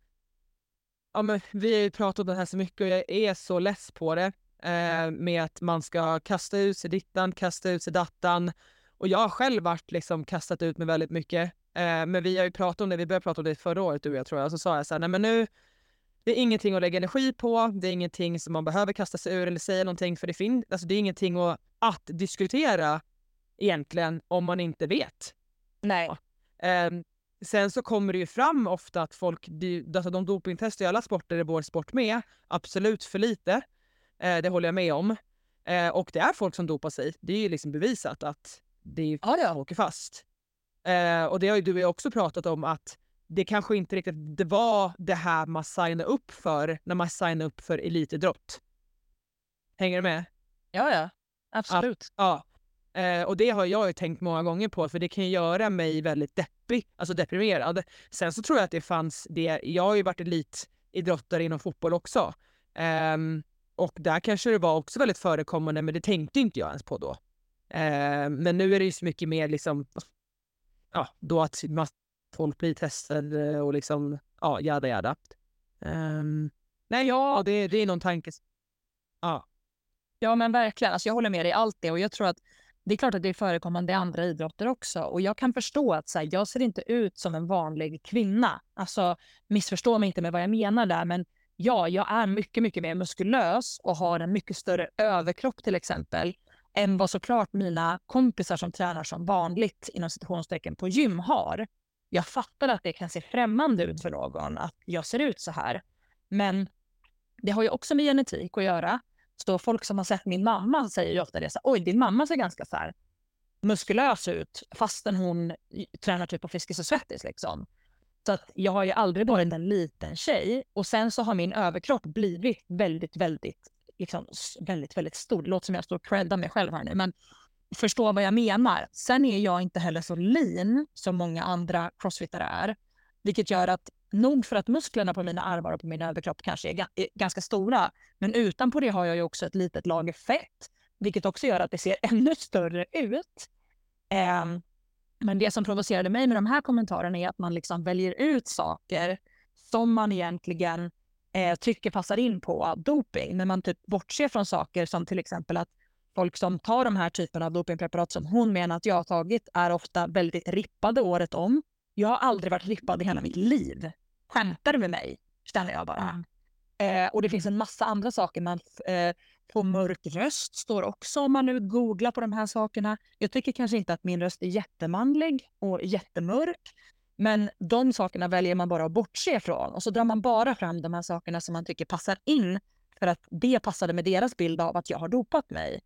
Ja, men vi har ju pratat om det här så mycket och jag är så less på det. Eh, med att man ska kasta ut sig dittan, kasta ut sig dattan. Och jag har själv varit liksom kastat ut mig väldigt mycket. Eh, men vi har ju pratat om det, vi började prata om det förra året du och jag tror jag. Så sa jag så här, nej men nu, det är ingenting att lägga energi på, det är ingenting som man behöver kasta sig ur eller säga någonting för det finns, alltså det är ingenting att, att diskutera egentligen om man inte vet. Nej. Ja. Um, sen så kommer det ju fram ofta att folk, alltså de dopingtestar i alla sporter i vår sport med, absolut för lite. Uh, det håller jag med om. Uh, och det är folk som dopar sig. Det är ju liksom bevisat att det är ja, ja. åker fast. Uh, och det har ju du också pratat om att det kanske inte riktigt det var det här man signade upp för när man signade upp för elitidrott. Hänger du med? Ja, ja. Absolut. Att, ja. Eh, och det har jag ju tänkt många gånger på för det kan göra mig väldigt deppig, alltså deprimerad. Sen så tror jag att det fanns det, jag har ju varit elitidrottare inom fotboll också. Eh, och där kanske det var också väldigt förekommande men det tänkte inte jag ens på då. Eh, men nu är det ju så mycket mer liksom, ja, då att man folk blir testade och liksom, ja, jada jada. Um, nej, ja, det, det är någon tanke. Ja. Ja, men verkligen. Alltså, jag håller med dig i allt det och jag tror att det är klart att det är förekommande i andra idrotter också. Och jag kan förstå att så här, jag ser inte ut som en vanlig kvinna. Alltså, missförstå mig inte med vad jag menar där, men ja, jag är mycket, mycket mer muskulös och har en mycket större överkropp till exempel än vad såklart mina kompisar som tränar som vanligt inom situationstecken på gym har jag fattar att det kan se främmande ut för någon att jag ser ut så här. Men det har ju också med genetik att göra. Så folk som har sett min mamma säger ju ofta det, så, oj din mamma ser ganska så här muskulös ut fastän hon tränar typ på Friskis och Svettis liksom. Så att jag har ju aldrig varit en liten tjej och sen så har min överkropp blivit väldigt, väldigt, liksom, väldigt, väldigt stor. Det låter som jag står och creddar mig själv här nu, men förstå vad jag menar. Sen är jag inte heller så lean som många andra crossfittare är. Vilket gör att nog för att musklerna på mina armar och på min överkropp kanske är, är ganska stora. Men utanpå det har jag ju också ett litet lager fett. Vilket också gör att det ser ännu större ut. Um, men det som provocerade mig med de här kommentarerna är att man liksom väljer ut saker som man egentligen eh, tycker passar in på doping. Men man typ bortser från saker som till exempel att folk som tar de här typerna av dopingpreparat som hon menar att jag har tagit är ofta väldigt rippade året om. Jag har aldrig varit rippad i hela mitt liv. Skämtar du med mig? Känner jag bara. Mm. Eh, och det finns en massa andra saker. Man eh, får mörk röst står också om man nu googlar på de här sakerna. Jag tycker kanske inte att min röst är jättemanlig och jättemörk. Men de sakerna väljer man bara att bortse ifrån och så drar man bara fram de här sakerna som man tycker passar in för att det passade med deras bild av att jag har dopat mig.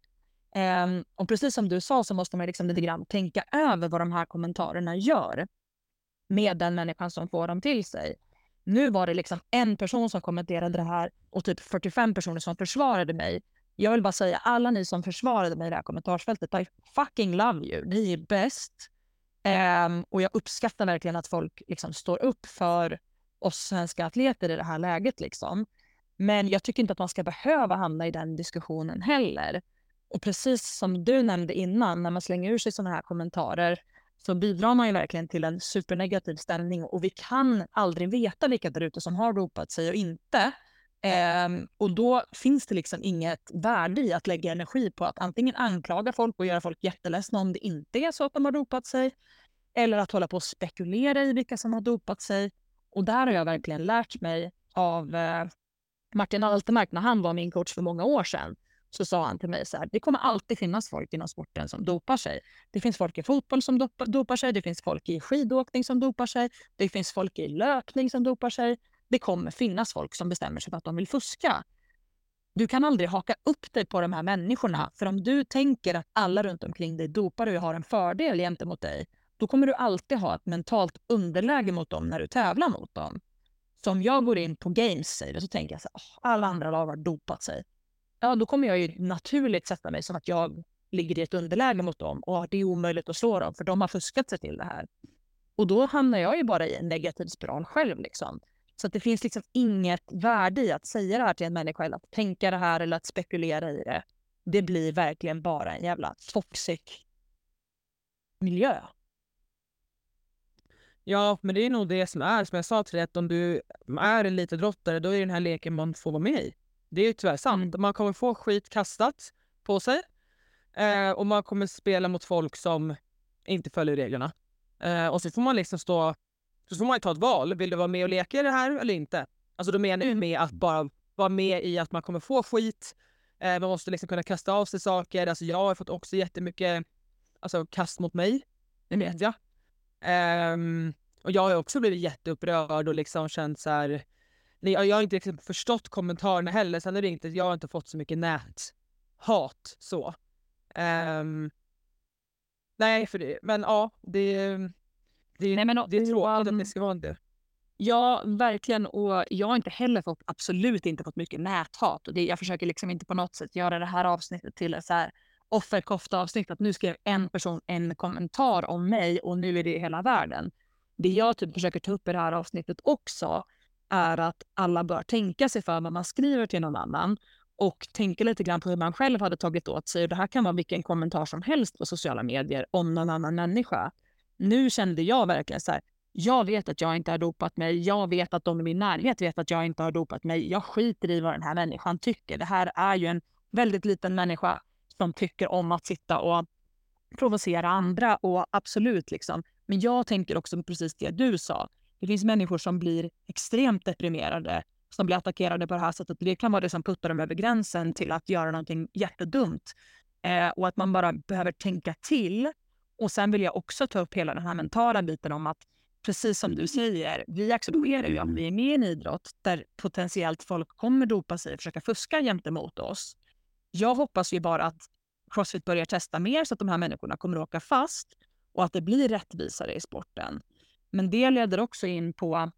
Um, och precis som du sa så måste man liksom lite grann tänka över vad de här kommentarerna gör med den människan som får dem till sig. Nu var det liksom en person som kommenterade det här och typ 45 personer som försvarade mig. Jag vill bara säga alla ni som försvarade mig i det här kommentarsfältet, I fucking love you. Ni är bäst. Um, och jag uppskattar verkligen att folk liksom står upp för oss svenska atleter i det här läget. Liksom. Men jag tycker inte att man ska behöva hamna i den diskussionen heller. Och precis som du nämnde innan, när man slänger ur sig sådana här kommentarer så bidrar man ju verkligen till en supernegativ ställning och vi kan aldrig veta vilka där ute som har ropat sig och inte. Ehm, och då finns det liksom inget värde i att lägga energi på att antingen anklaga folk och göra folk jätteledsna om det inte är så att de har dopat sig. Eller att hålla på och spekulera i vilka som har dopat sig. Och där har jag verkligen lärt mig av eh, Martin Altemark när han var min coach för många år sedan så sa han till mig så här, det kommer alltid finnas folk inom sporten som dopar sig. Det finns folk i fotboll som dopar, dopar sig, det finns folk i skidåkning som dopar sig, det finns folk i löpning som dopar sig. Det kommer finnas folk som bestämmer sig för att de vill fuska. Du kan aldrig haka upp dig på de här människorna, för om du tänker att alla runt omkring dig dopar och har en fördel gentemot dig, då kommer du alltid ha ett mentalt underläge mot dem när du tävlar mot dem. Så om jag går in på games, säger så tänker jag så här, alla andra lag har dopat sig ja, då kommer jag ju naturligt sätta mig som att jag ligger i ett underläge mot dem och att det är omöjligt att slå dem för de har fuskat sig till det här. Och då hamnar jag ju bara i en negativ spiral själv. Liksom. Så att det finns liksom inget värde i att säga det här till en människa eller att tänka det här eller att spekulera i det. Det blir verkligen bara en jävla toxic miljö. Ja, men det är nog det som är, som jag sa till dig, att om du är en elitidrottare, då är det den här leken man får vara med i. Det är ju tyvärr sant. Mm. Man kommer få skit kastat på sig eh, och man kommer spela mot folk som inte följer reglerna. Eh, och så får man liksom stå... Så får man ta ett val. Vill du vara med och leka i det här eller inte? Alltså då menar jag mm. med att bara vara med i att man kommer få skit. Eh, man måste liksom kunna kasta av sig saker. Alltså jag har fått också jättemycket alltså, kast mot mig. Det vet jag. Um, och jag har också blivit jätteupprörd och liksom känt så här Nej, jag har inte liksom förstått kommentarerna heller. Sen är det inte, jag har inte fått så mycket näthat så. Um, nej, för det, men ja, det, det, nej, men, det är tråkigt att det ska vara det. Ja, verkligen. Och jag har inte heller fått, absolut inte fått mycket näthat. Och det, jag försöker liksom inte på något sätt göra det här avsnittet till ett så här offerkofta avsnitt. Att nu skrev en person en kommentar om mig och nu är det hela världen. Det jag typ försöker ta upp i det här avsnittet också är att alla bör tänka sig för vad man skriver till någon annan och tänka lite grann på hur man själv hade tagit åt sig. Och det här kan vara vilken kommentar som helst på sociala medier om någon annan människa. Nu kände jag verkligen så här, jag vet att jag inte har dopat mig. Jag vet att de i min närhet vet att jag inte har dopat mig. Jag skiter i vad den här människan tycker. Det här är ju en väldigt liten människa som tycker om att sitta och provocera andra och absolut liksom. Men jag tänker också precis det du sa. Det finns människor som blir extremt deprimerade, som blir attackerade på det här sättet. Det kan vara det som puttar dem över gränsen till att göra någonting jättedumt. Eh, och att man bara behöver tänka till. Och sen vill jag också ta upp hela den här mentala biten om att precis som du säger, vi accepterar ju att vi är med i en idrott där potentiellt folk kommer dopa sig och försöka fuska gentemot oss. Jag hoppas ju bara att Crossfit börjar testa mer så att de här människorna kommer att åka fast och att det blir rättvisare i sporten. Men det leder också in på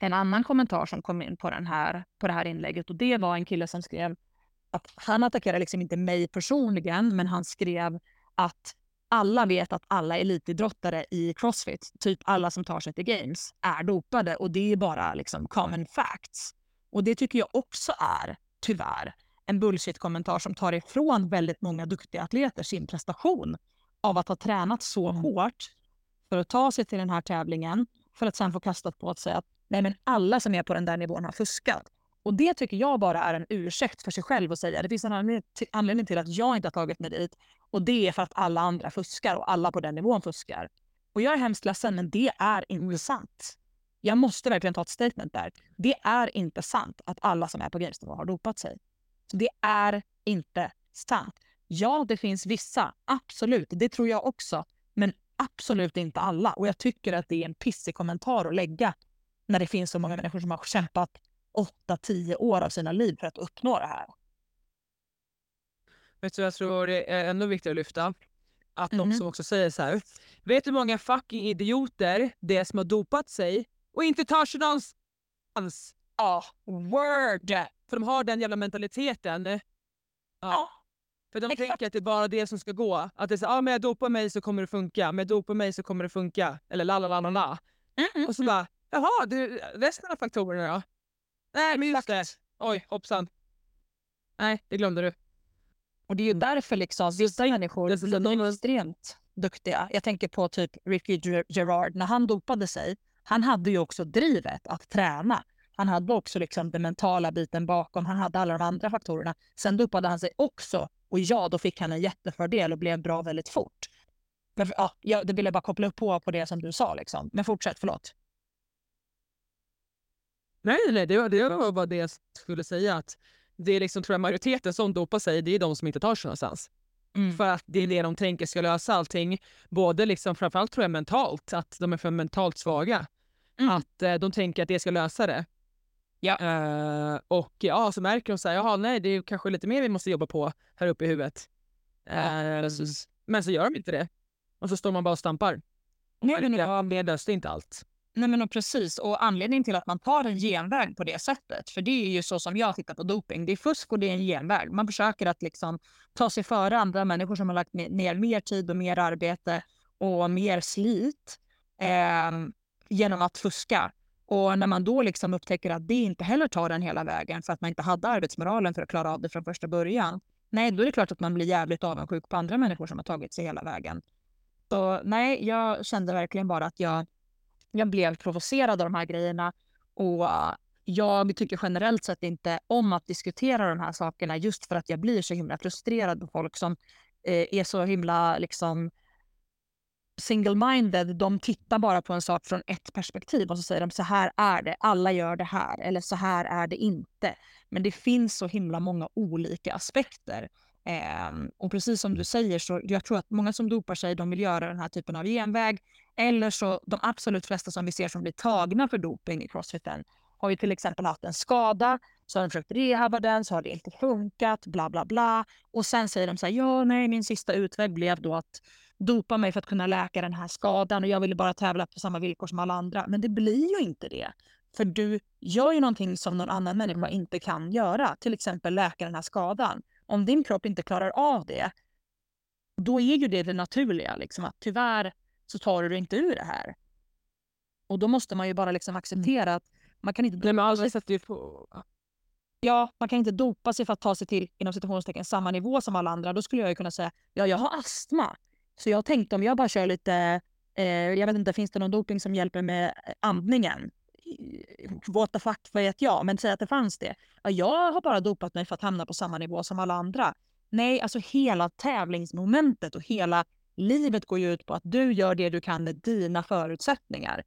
en annan kommentar som kom in på, den här, på det här inlägget och det var en kille som skrev att han attackerade liksom inte mig personligen, men han skrev att alla vet att alla elitidrottare i Crossfit, typ alla som tar sig till Games, är dopade och det är bara liksom common facts. Och det tycker jag också är, tyvärr, en bullshit-kommentar som tar ifrån väldigt många duktiga atleter sin prestation av att ha tränat så mm. hårt för att ta sig till den här tävlingen för att sen få kastat på sig att nej, men alla som är på den där nivån har fuskat. Och det tycker jag bara är en ursäkt för sig själv att säga. Det finns en anledning till att jag inte har tagit mig dit och det är för att alla andra fuskar och alla på den nivån fuskar. Och jag är hemskt ledsen, men det är inte sant. Jag måste verkligen ta ett statement där. Det är inte sant att alla som är på Games har dopat sig. Så det är inte sant. Ja, det finns vissa, absolut, det tror jag också. Men absolut inte alla. Och jag tycker att det är en pissig kommentar att lägga när det finns så många människor som har kämpat 8-10 år av sina liv för att uppnå det här. Vet du jag tror det är ännu viktigare att lyfta? Att mm. de som också säger så här. Vet du hur många fucking idioter det är som har dopat sig och inte tar sig någon, chans. Ja, word! För de har den jävla mentaliteten. Ja. Ja. För de exakt. tänker att det är bara det som ska gå. Att det är så, ah, men jag dopar mig så kommer det funka. Men jag dopar mig så kommer det funka. Eller la la la la la. Mm, Och så bara, jaha, du, resten av faktorerna då? Nej, men just det. Oj, hoppsan. Nej, det glömde du. Och det är ju därför liksom, vissa människor det- det- de är extremt duktiga. Jag tänker på typ Ricky Ger- Gerard, när han dopade sig, han hade ju också drivet att träna. Han hade också liksom den mentala biten bakom, han hade alla de andra faktorerna. Sen dopade han sig också och ja, då fick han en jättefördel och blev bra väldigt fort. Men, ja, jag, det ville jag bara koppla upp på, på det som du sa. Liksom. Men fortsätt, förlåt. Nej, nej, det var, det var bara det jag skulle säga. Att det är liksom, tror jag, majoriteten som dopar sig, det är de som inte tar sig någonstans. Mm. För att det är det de tänker ska lösa allting. Både liksom, framförallt tror jag mentalt, att de är för mentalt svaga. Mm. Att eh, de tänker att det ska lösa det. Ja. Eh, och ja, så märker de så här, jaha nej det är kanske lite mer vi måste jobba på här uppe i huvudet. Eh, precis. men så gör de inte det. Och så står man bara och stampar. Nej, men, Ja, det löste inte allt. Nej men och precis, och anledningen till att man tar en genväg på det sättet, för det är ju så som jag tittar på doping, det är fusk och det är en genväg. Man försöker att liksom ta sig före andra människor som har lagt ne- ner mer tid och mer arbete och mer slit eh, genom att fuska. Och när man då liksom upptäcker att det inte heller tar den hela vägen för att man inte hade arbetsmoralen för att klara av det från första början. Nej, då är det klart att man blir jävligt avundsjuk på andra människor som har tagit sig hela vägen. Så nej, jag kände verkligen bara att jag jag blev provocerad av de här grejerna och äh, jag tycker generellt sett inte om att diskutera de här sakerna just för att jag blir så himla frustrerad på folk som eh, är så himla liksom single-minded. De tittar bara på en sak från ett perspektiv och så säger de så här är det, alla gör det här eller så här är det inte. Men det finns så himla många olika aspekter. Eh, och precis som du säger så jag tror att många som dopar sig de vill göra den här typen av genväg eller så de absolut flesta som vi ser som blir tagna för doping i crossfiten har ju till exempel haft en skada, så har de försökt rehabba den, så har det inte funkat, bla bla bla. Och sen säger de så här, ja nej min sista utväg blev då att dopa mig för att kunna läka den här skadan och jag ville bara tävla på samma villkor som alla andra. Men det blir ju inte det. För du gör ju någonting som någon annan människa inte kan göra, till exempel läka den här skadan. Om din kropp inte klarar av det, då är ju det det naturliga. Liksom, att tyvärr så tar du dig inte ur det här. Och då måste man ju bara liksom acceptera att man kan inte, Nej men alla sätter på... ja, man kan inte dopa sig för att ta sig till inom citationstecken samma nivå som alla andra. Då skulle jag ju kunna säga ja, jag har astma. Så jag tänkte om jag bara kör lite, eh, jag vet inte, finns det någon doping som hjälper med eh, andningen? What the fuck vet jag, men säg att det fanns det. Ja, jag har bara dopat mig för att hamna på samma nivå som alla andra. Nej, alltså hela tävlingsmomentet och hela livet går ju ut på att du gör det du kan med dina förutsättningar.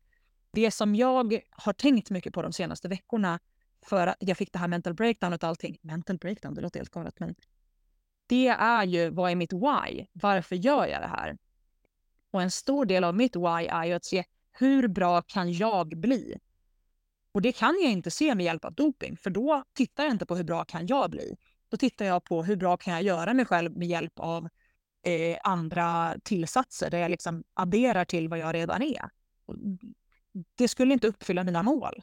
Det som jag har tänkt mycket på de senaste veckorna för att jag fick det här mental breakdown och allting. Mental breakdown, det låter helt galet, men det är ju vad är mitt why? Varför gör jag det här? Och en stor del av mitt why är ju att se hur bra kan jag bli? Och det kan jag inte se med hjälp av doping, för då tittar jag inte på hur bra kan jag bli. Då tittar jag på hur bra kan jag göra mig själv med hjälp av eh, andra tillsatser där jag liksom adderar till vad jag redan är. Och Det skulle inte uppfylla mina mål.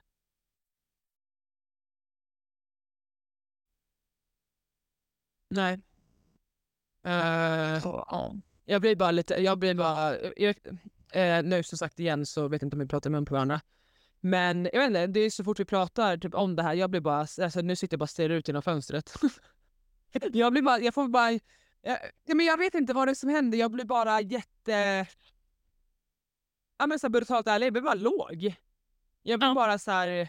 Nej. Eh, Så, ja. jag blir bara lite, jag blir bara, jag, eh, nu som sagt igen så vet jag inte om vi pratar mun på varandra. Men jag vet inte, det är så fort vi pratar typ, om det här, jag blir bara, alltså, nu sitter jag bara och stirrar ut genom fönstret. jag blir bara, jag får bara, jag, ja, men jag vet inte vad det är som händer, jag blir bara jätte, ja men så här brutalt ärlig, jag blir bara låg. Jag blir Ja. bara så här.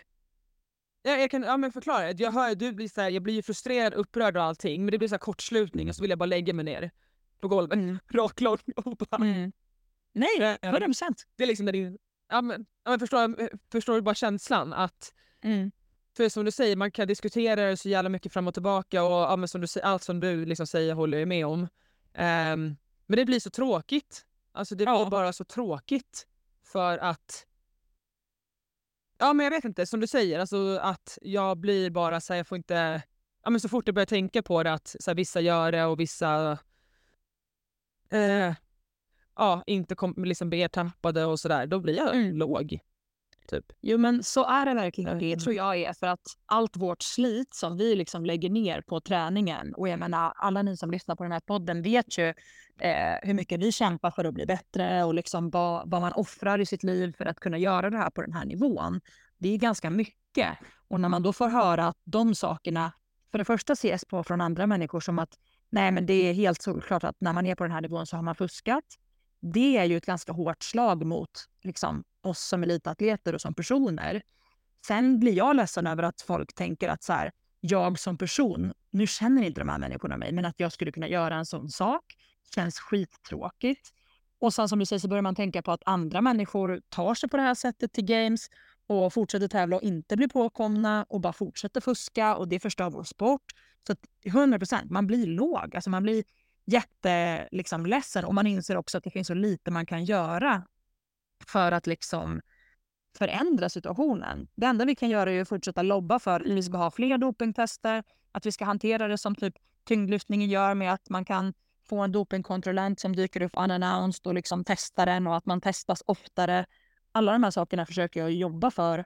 Jag, jag kan ja, men förklara, jag hör du blir så här, jag blir ju frustrerad, upprörd och allting men det blir så här kortslutning och så vill jag bara lägga mig ner på golvet, raklång och bara Mm. Nej, 100 procent. det är liksom när det, ja, men, ja, men förstår, förstår du bara känslan att Mm. för som du säger, man kan diskutera det så jävla mycket fram och tillbaka och ja, men som du, allt som du liksom säger håller jag med om. Ehm, men det blir så tråkigt. Alltså det blir Ja. bara så tråkigt för att Ja men jag vet inte, som du säger, alltså att jag blir bara så här, jag får inte Ja men så fort jag börjar tänka på det att så här, vissa gör det och vissa eh, ja, inte kom, liksom blir ertappade och sådär, då blir jag Mm. låg. Typ. Jo men så är det verkligen. Det tror jag är för att allt vårt slit som vi liksom lägger ner på träningen och jag menar alla ni som lyssnar på den här podden vet ju eh, hur mycket vi kämpar för att bli bättre och liksom vad, vad man offrar i sitt liv för att kunna göra det här på den här nivån. Det är ganska mycket och när man då får höra att de sakerna för det första ses på från andra människor som att nej men det är helt solklart att när man är på den här nivån så har man fuskat. Det är ju ett ganska hårt slag mot liksom, oss som elitatleter och som personer. Sen blir jag ledsen över att folk tänker att så här, jag som person, nu känner inte de här människorna mig, men att jag skulle kunna göra en sån sak känns skittråkigt. Och sen som du säger så börjar man tänka på att andra människor tar sig på det här sättet till games och fortsätter tävla och inte blir påkomna och bara fortsätter fuska och det förstör vår sport. Så att 100 procent, man blir låg. Alltså man blir jätteledsen liksom, och man inser också att det finns så lite man kan göra för att liksom förändra situationen. Det enda vi kan göra är att fortsätta lobba för att vi ska ha fler dopingtester, att vi ska hantera det som typ tyngdlyftningen gör med att man kan få en dopingkontrollant som dyker upp unannounced och liksom testar den och att man testas oftare. Alla de här sakerna försöker jag jobba för.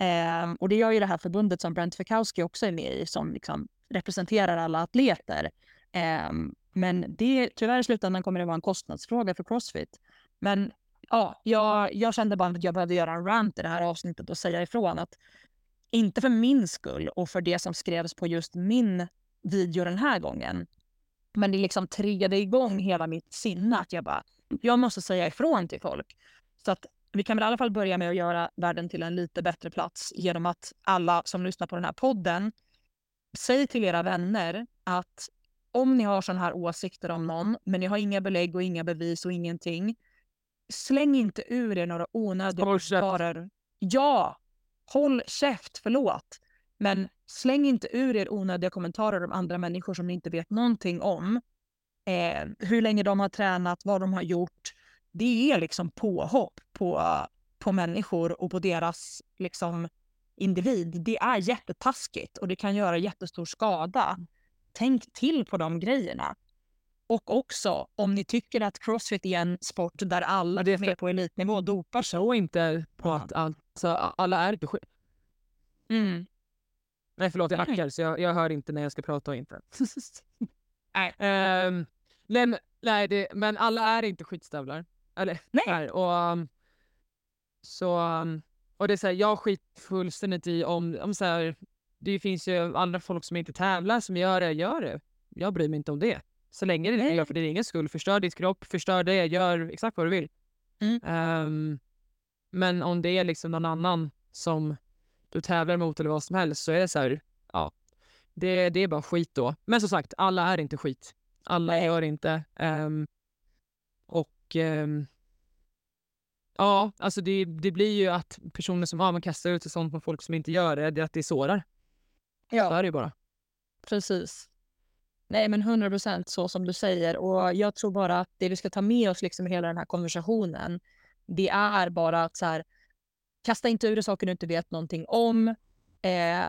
Eh, och det gör ju det här förbundet som Brent Fikowski också är med i som liksom representerar alla atleter. Eh, men det, tyvärr i slutändan kommer det vara en kostnadsfråga för Crossfit. Men ja, jag, jag kände bara att jag behövde göra en rant i det här avsnittet och säga ifrån att inte för min skull och för det som skrevs på just min video den här gången. Men det liksom triggade igång hela mitt sinne att jag bara, jag måste säga ifrån till folk. Så att vi kan väl i alla fall börja med att göra världen till en lite bättre plats genom att alla som lyssnar på den här podden, säg till era vänner att om ni har sådana här åsikter om någon, men ni har inga belägg och inga bevis och ingenting, släng inte ur er några onödiga kommentarer. Ja, håll käft, förlåt. Men släng inte ur er onödiga kommentarer om andra människor som ni inte vet någonting om. Eh, hur länge de har tränat, vad de har gjort. Det är liksom påhopp på, på människor och på deras liksom, individ. Det är jättetaskigt och det kan göra jättestor skada. Tänk till på de grejerna. Och också om ni tycker att crossfit är en sport där alla det är med på elitnivå dopar sig. Så inte på att alltså, alla är inte mm. Nej förlåt jag hackar så jag, jag hör inte när jag ska prata och inte. nej. Um, nej, nej det, men alla är inte skitstövlar. Eller nej. Här, och, um, så, um, och det är så här, jag skiter fullständigt i om, om så här, det finns ju andra folk som inte tävlar som gör det, gör det. Jag bryr mig inte om det. Så länge det gör för din egen skull. Förstör ditt kropp, förstör det, gör exakt vad du vill. Mm. Um, men om det är liksom någon annan som du tävlar mot eller vad som helst så är det så här, ja, det, det är bara skit då. Men som sagt, alla är inte skit. Alla gör inte. Um, och um, ja, alltså det, det blir ju att personer som ja, man kastar ut sig sånt på folk som inte gör det, det att det sårar. Ja. Så är det ju bara. Precis. Nej, men 100 procent så som du säger. Och jag tror bara att det vi ska ta med oss liksom i hela den här konversationen, det är bara att så här, kasta inte ur dig saker du inte vet någonting om. Eh,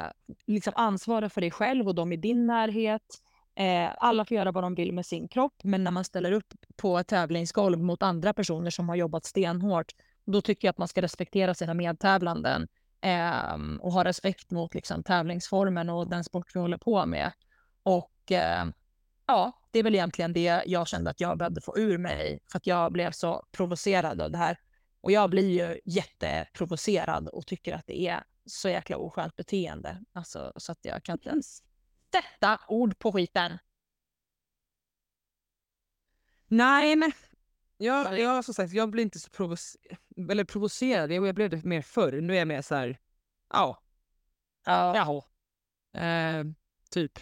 liksom ansvara för dig själv och de i din närhet. Eh, alla får göra vad de vill med sin kropp, men när man ställer upp på ett tävlingsgolv mot andra personer som har jobbat stenhårt, då tycker jag att man ska respektera sina medtävlanden eh, och ha respekt mot liksom, tävlingsformen och den sport vi håller på med. Och eh, ja, det är väl egentligen det jag kände att jag behövde få ur mig för att jag blev så provocerad av det här. Och jag blir ju jätteprovocerad och tycker att det är så jäkla oskönt beteende. Alltså, så att jag kan inte ens sätta ord på skiten. Nej, men jag, jag, som sagt, jag blir inte så provocerad. Eller provocerad, jag, jag blev det mer förr. Nu är jag mer så här, ja. Ja. Jaha. Eh, typ.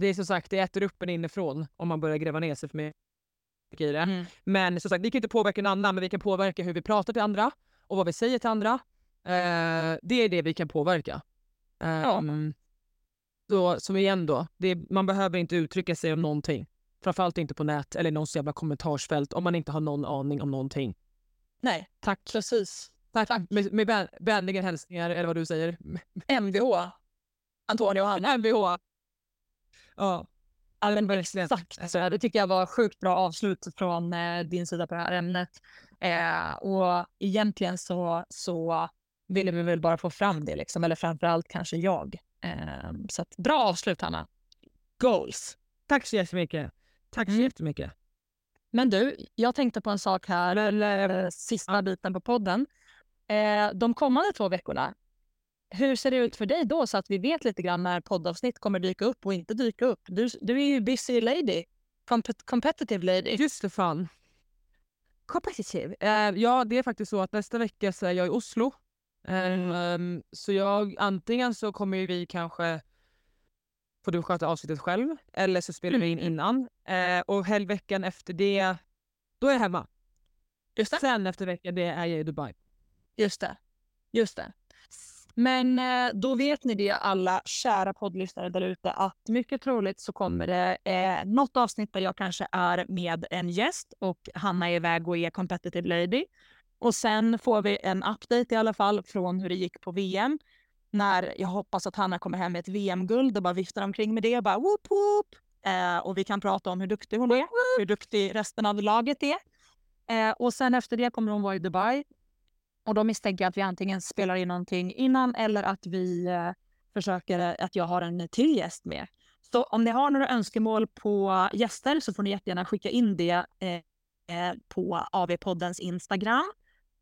Det är som sagt, det äter upp en inifrån om man börjar gräva ner sig för mycket i det. Mm. Men som sagt, vi kan inte påverka någon annan, men vi kan påverka hur vi pratar till andra och vad vi säger till andra. Eh, det är det vi kan påverka. Eh, Ja. Så, som igen då, det, man behöver inte uttrycka sig om någonting. Framförallt inte på nät eller någons jävla kommentarsfält om man inte har någon aning om någonting. Nej, Tack. precis. Tack. Med, med vän, vänliga hälsningar eller vad du säger. Mvh. Antonio och Hanna. Mvh. Ja. Ja, men. Exakt. Så det tycker jag var sjukt bra avslut från eh, din sida på det här ämnet. Eh, och egentligen så, så ville vi väl bara få fram det, liksom, eller framförallt kanske jag. Eh, så att, bra avslut, Hanna. Goals. Tack så jättemycket. Tack så Mm. jättemycket. Men du, jag tänkte på en sak här, eller sista biten på podden. Eh, de kommande två veckorna, hur ser det ut för dig då så att vi vet lite grann när poddavsnitt kommer dyka upp och inte dyka upp? Du, du är ju busy lady, Compet- competitive lady. Just det fan. Competitive. Eh, ja, det är faktiskt så att nästa vecka så är jag i Oslo. Mm. Ehm, så jag, antingen så kommer vi kanske får du sköta avsnittet själv eller så spelar vi in Mm. innan. Eh, och helgveckan efter det, då är jag hemma. Just det. Sen efter veckan det är jag i Dubai. Just det. Just det. Men eh, då vet ni det alla kära poddlyssnare där ute att mycket troligt så kommer det eh, något avsnitt där jag kanske är med en gäst och Hanna är iväg och är competitive lady. Och sen får vi en update i alla fall från hur det gick på VM. När jag hoppas att Hanna kommer hem med ett VM-guld och bara viftar omkring med det och bara whoop whoop. Eh, och vi kan prata om hur duktig hon är, hur duktig resten av laget är. Eh, och sen efter det kommer hon vara i Dubai och då misstänker jag att vi antingen spelar in någonting innan eller att vi eh, försöker eh, att jag har en till gäst med. Så om ni har några önskemål på gäster så får ni jättegärna skicka in det eh, eh på AV-poddens Instagram.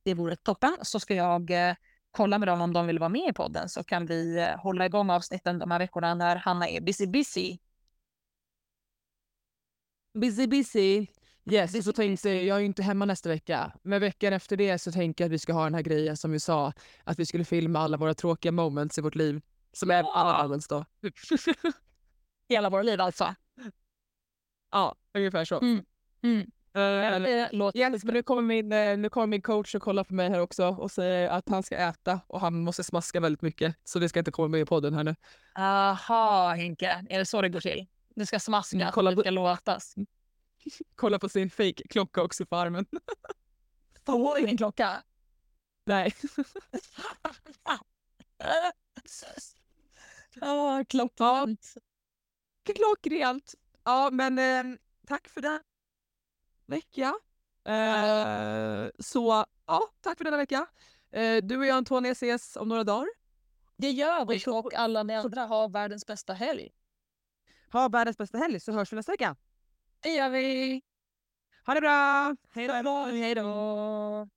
Det vore toppen. Så ska jag eh, kolla med dem om de vill vara med i podden så kan vi eh, hålla igång avsnitten de här veckorna när Hanna är busy busy. Busy busy. Yes, så tänkte jag, jag är inte hemma nästa vecka. Men veckan efter det så tänker jag att vi ska ha den här grejen som vi sa. Att vi skulle filma alla våra tråkiga moments i vårt liv. Som är alla moments då. Hela våra liv alltså. ja, ungefär så. Mm. Mm. Det låter Yes, men nu kommer, min, eh, nu kommer min coach och kollar på mig här också och säger att han ska äta och han måste smaska väldigt mycket. Så det ska inte komma med i podden här nu. Aha, Henke. Är det så det går till? Det ska smaskas Mm, och kolla på- ska låtas. Kolla på sin fake klocka också på armen. Får min klocka? Nej. Ja, klockrent. Klockrent. Ja, men eh, tack för den vecka. Eh, så ja, tack för denna vecka. Eh, du och jag Antonia ses om några dagar. Det gör vi och alla ni andra har världens bästa helg. Ha världens bästa helg så hörs vi nästa vecka. Det gör vi. Ha det bra! Hej då! Hej då.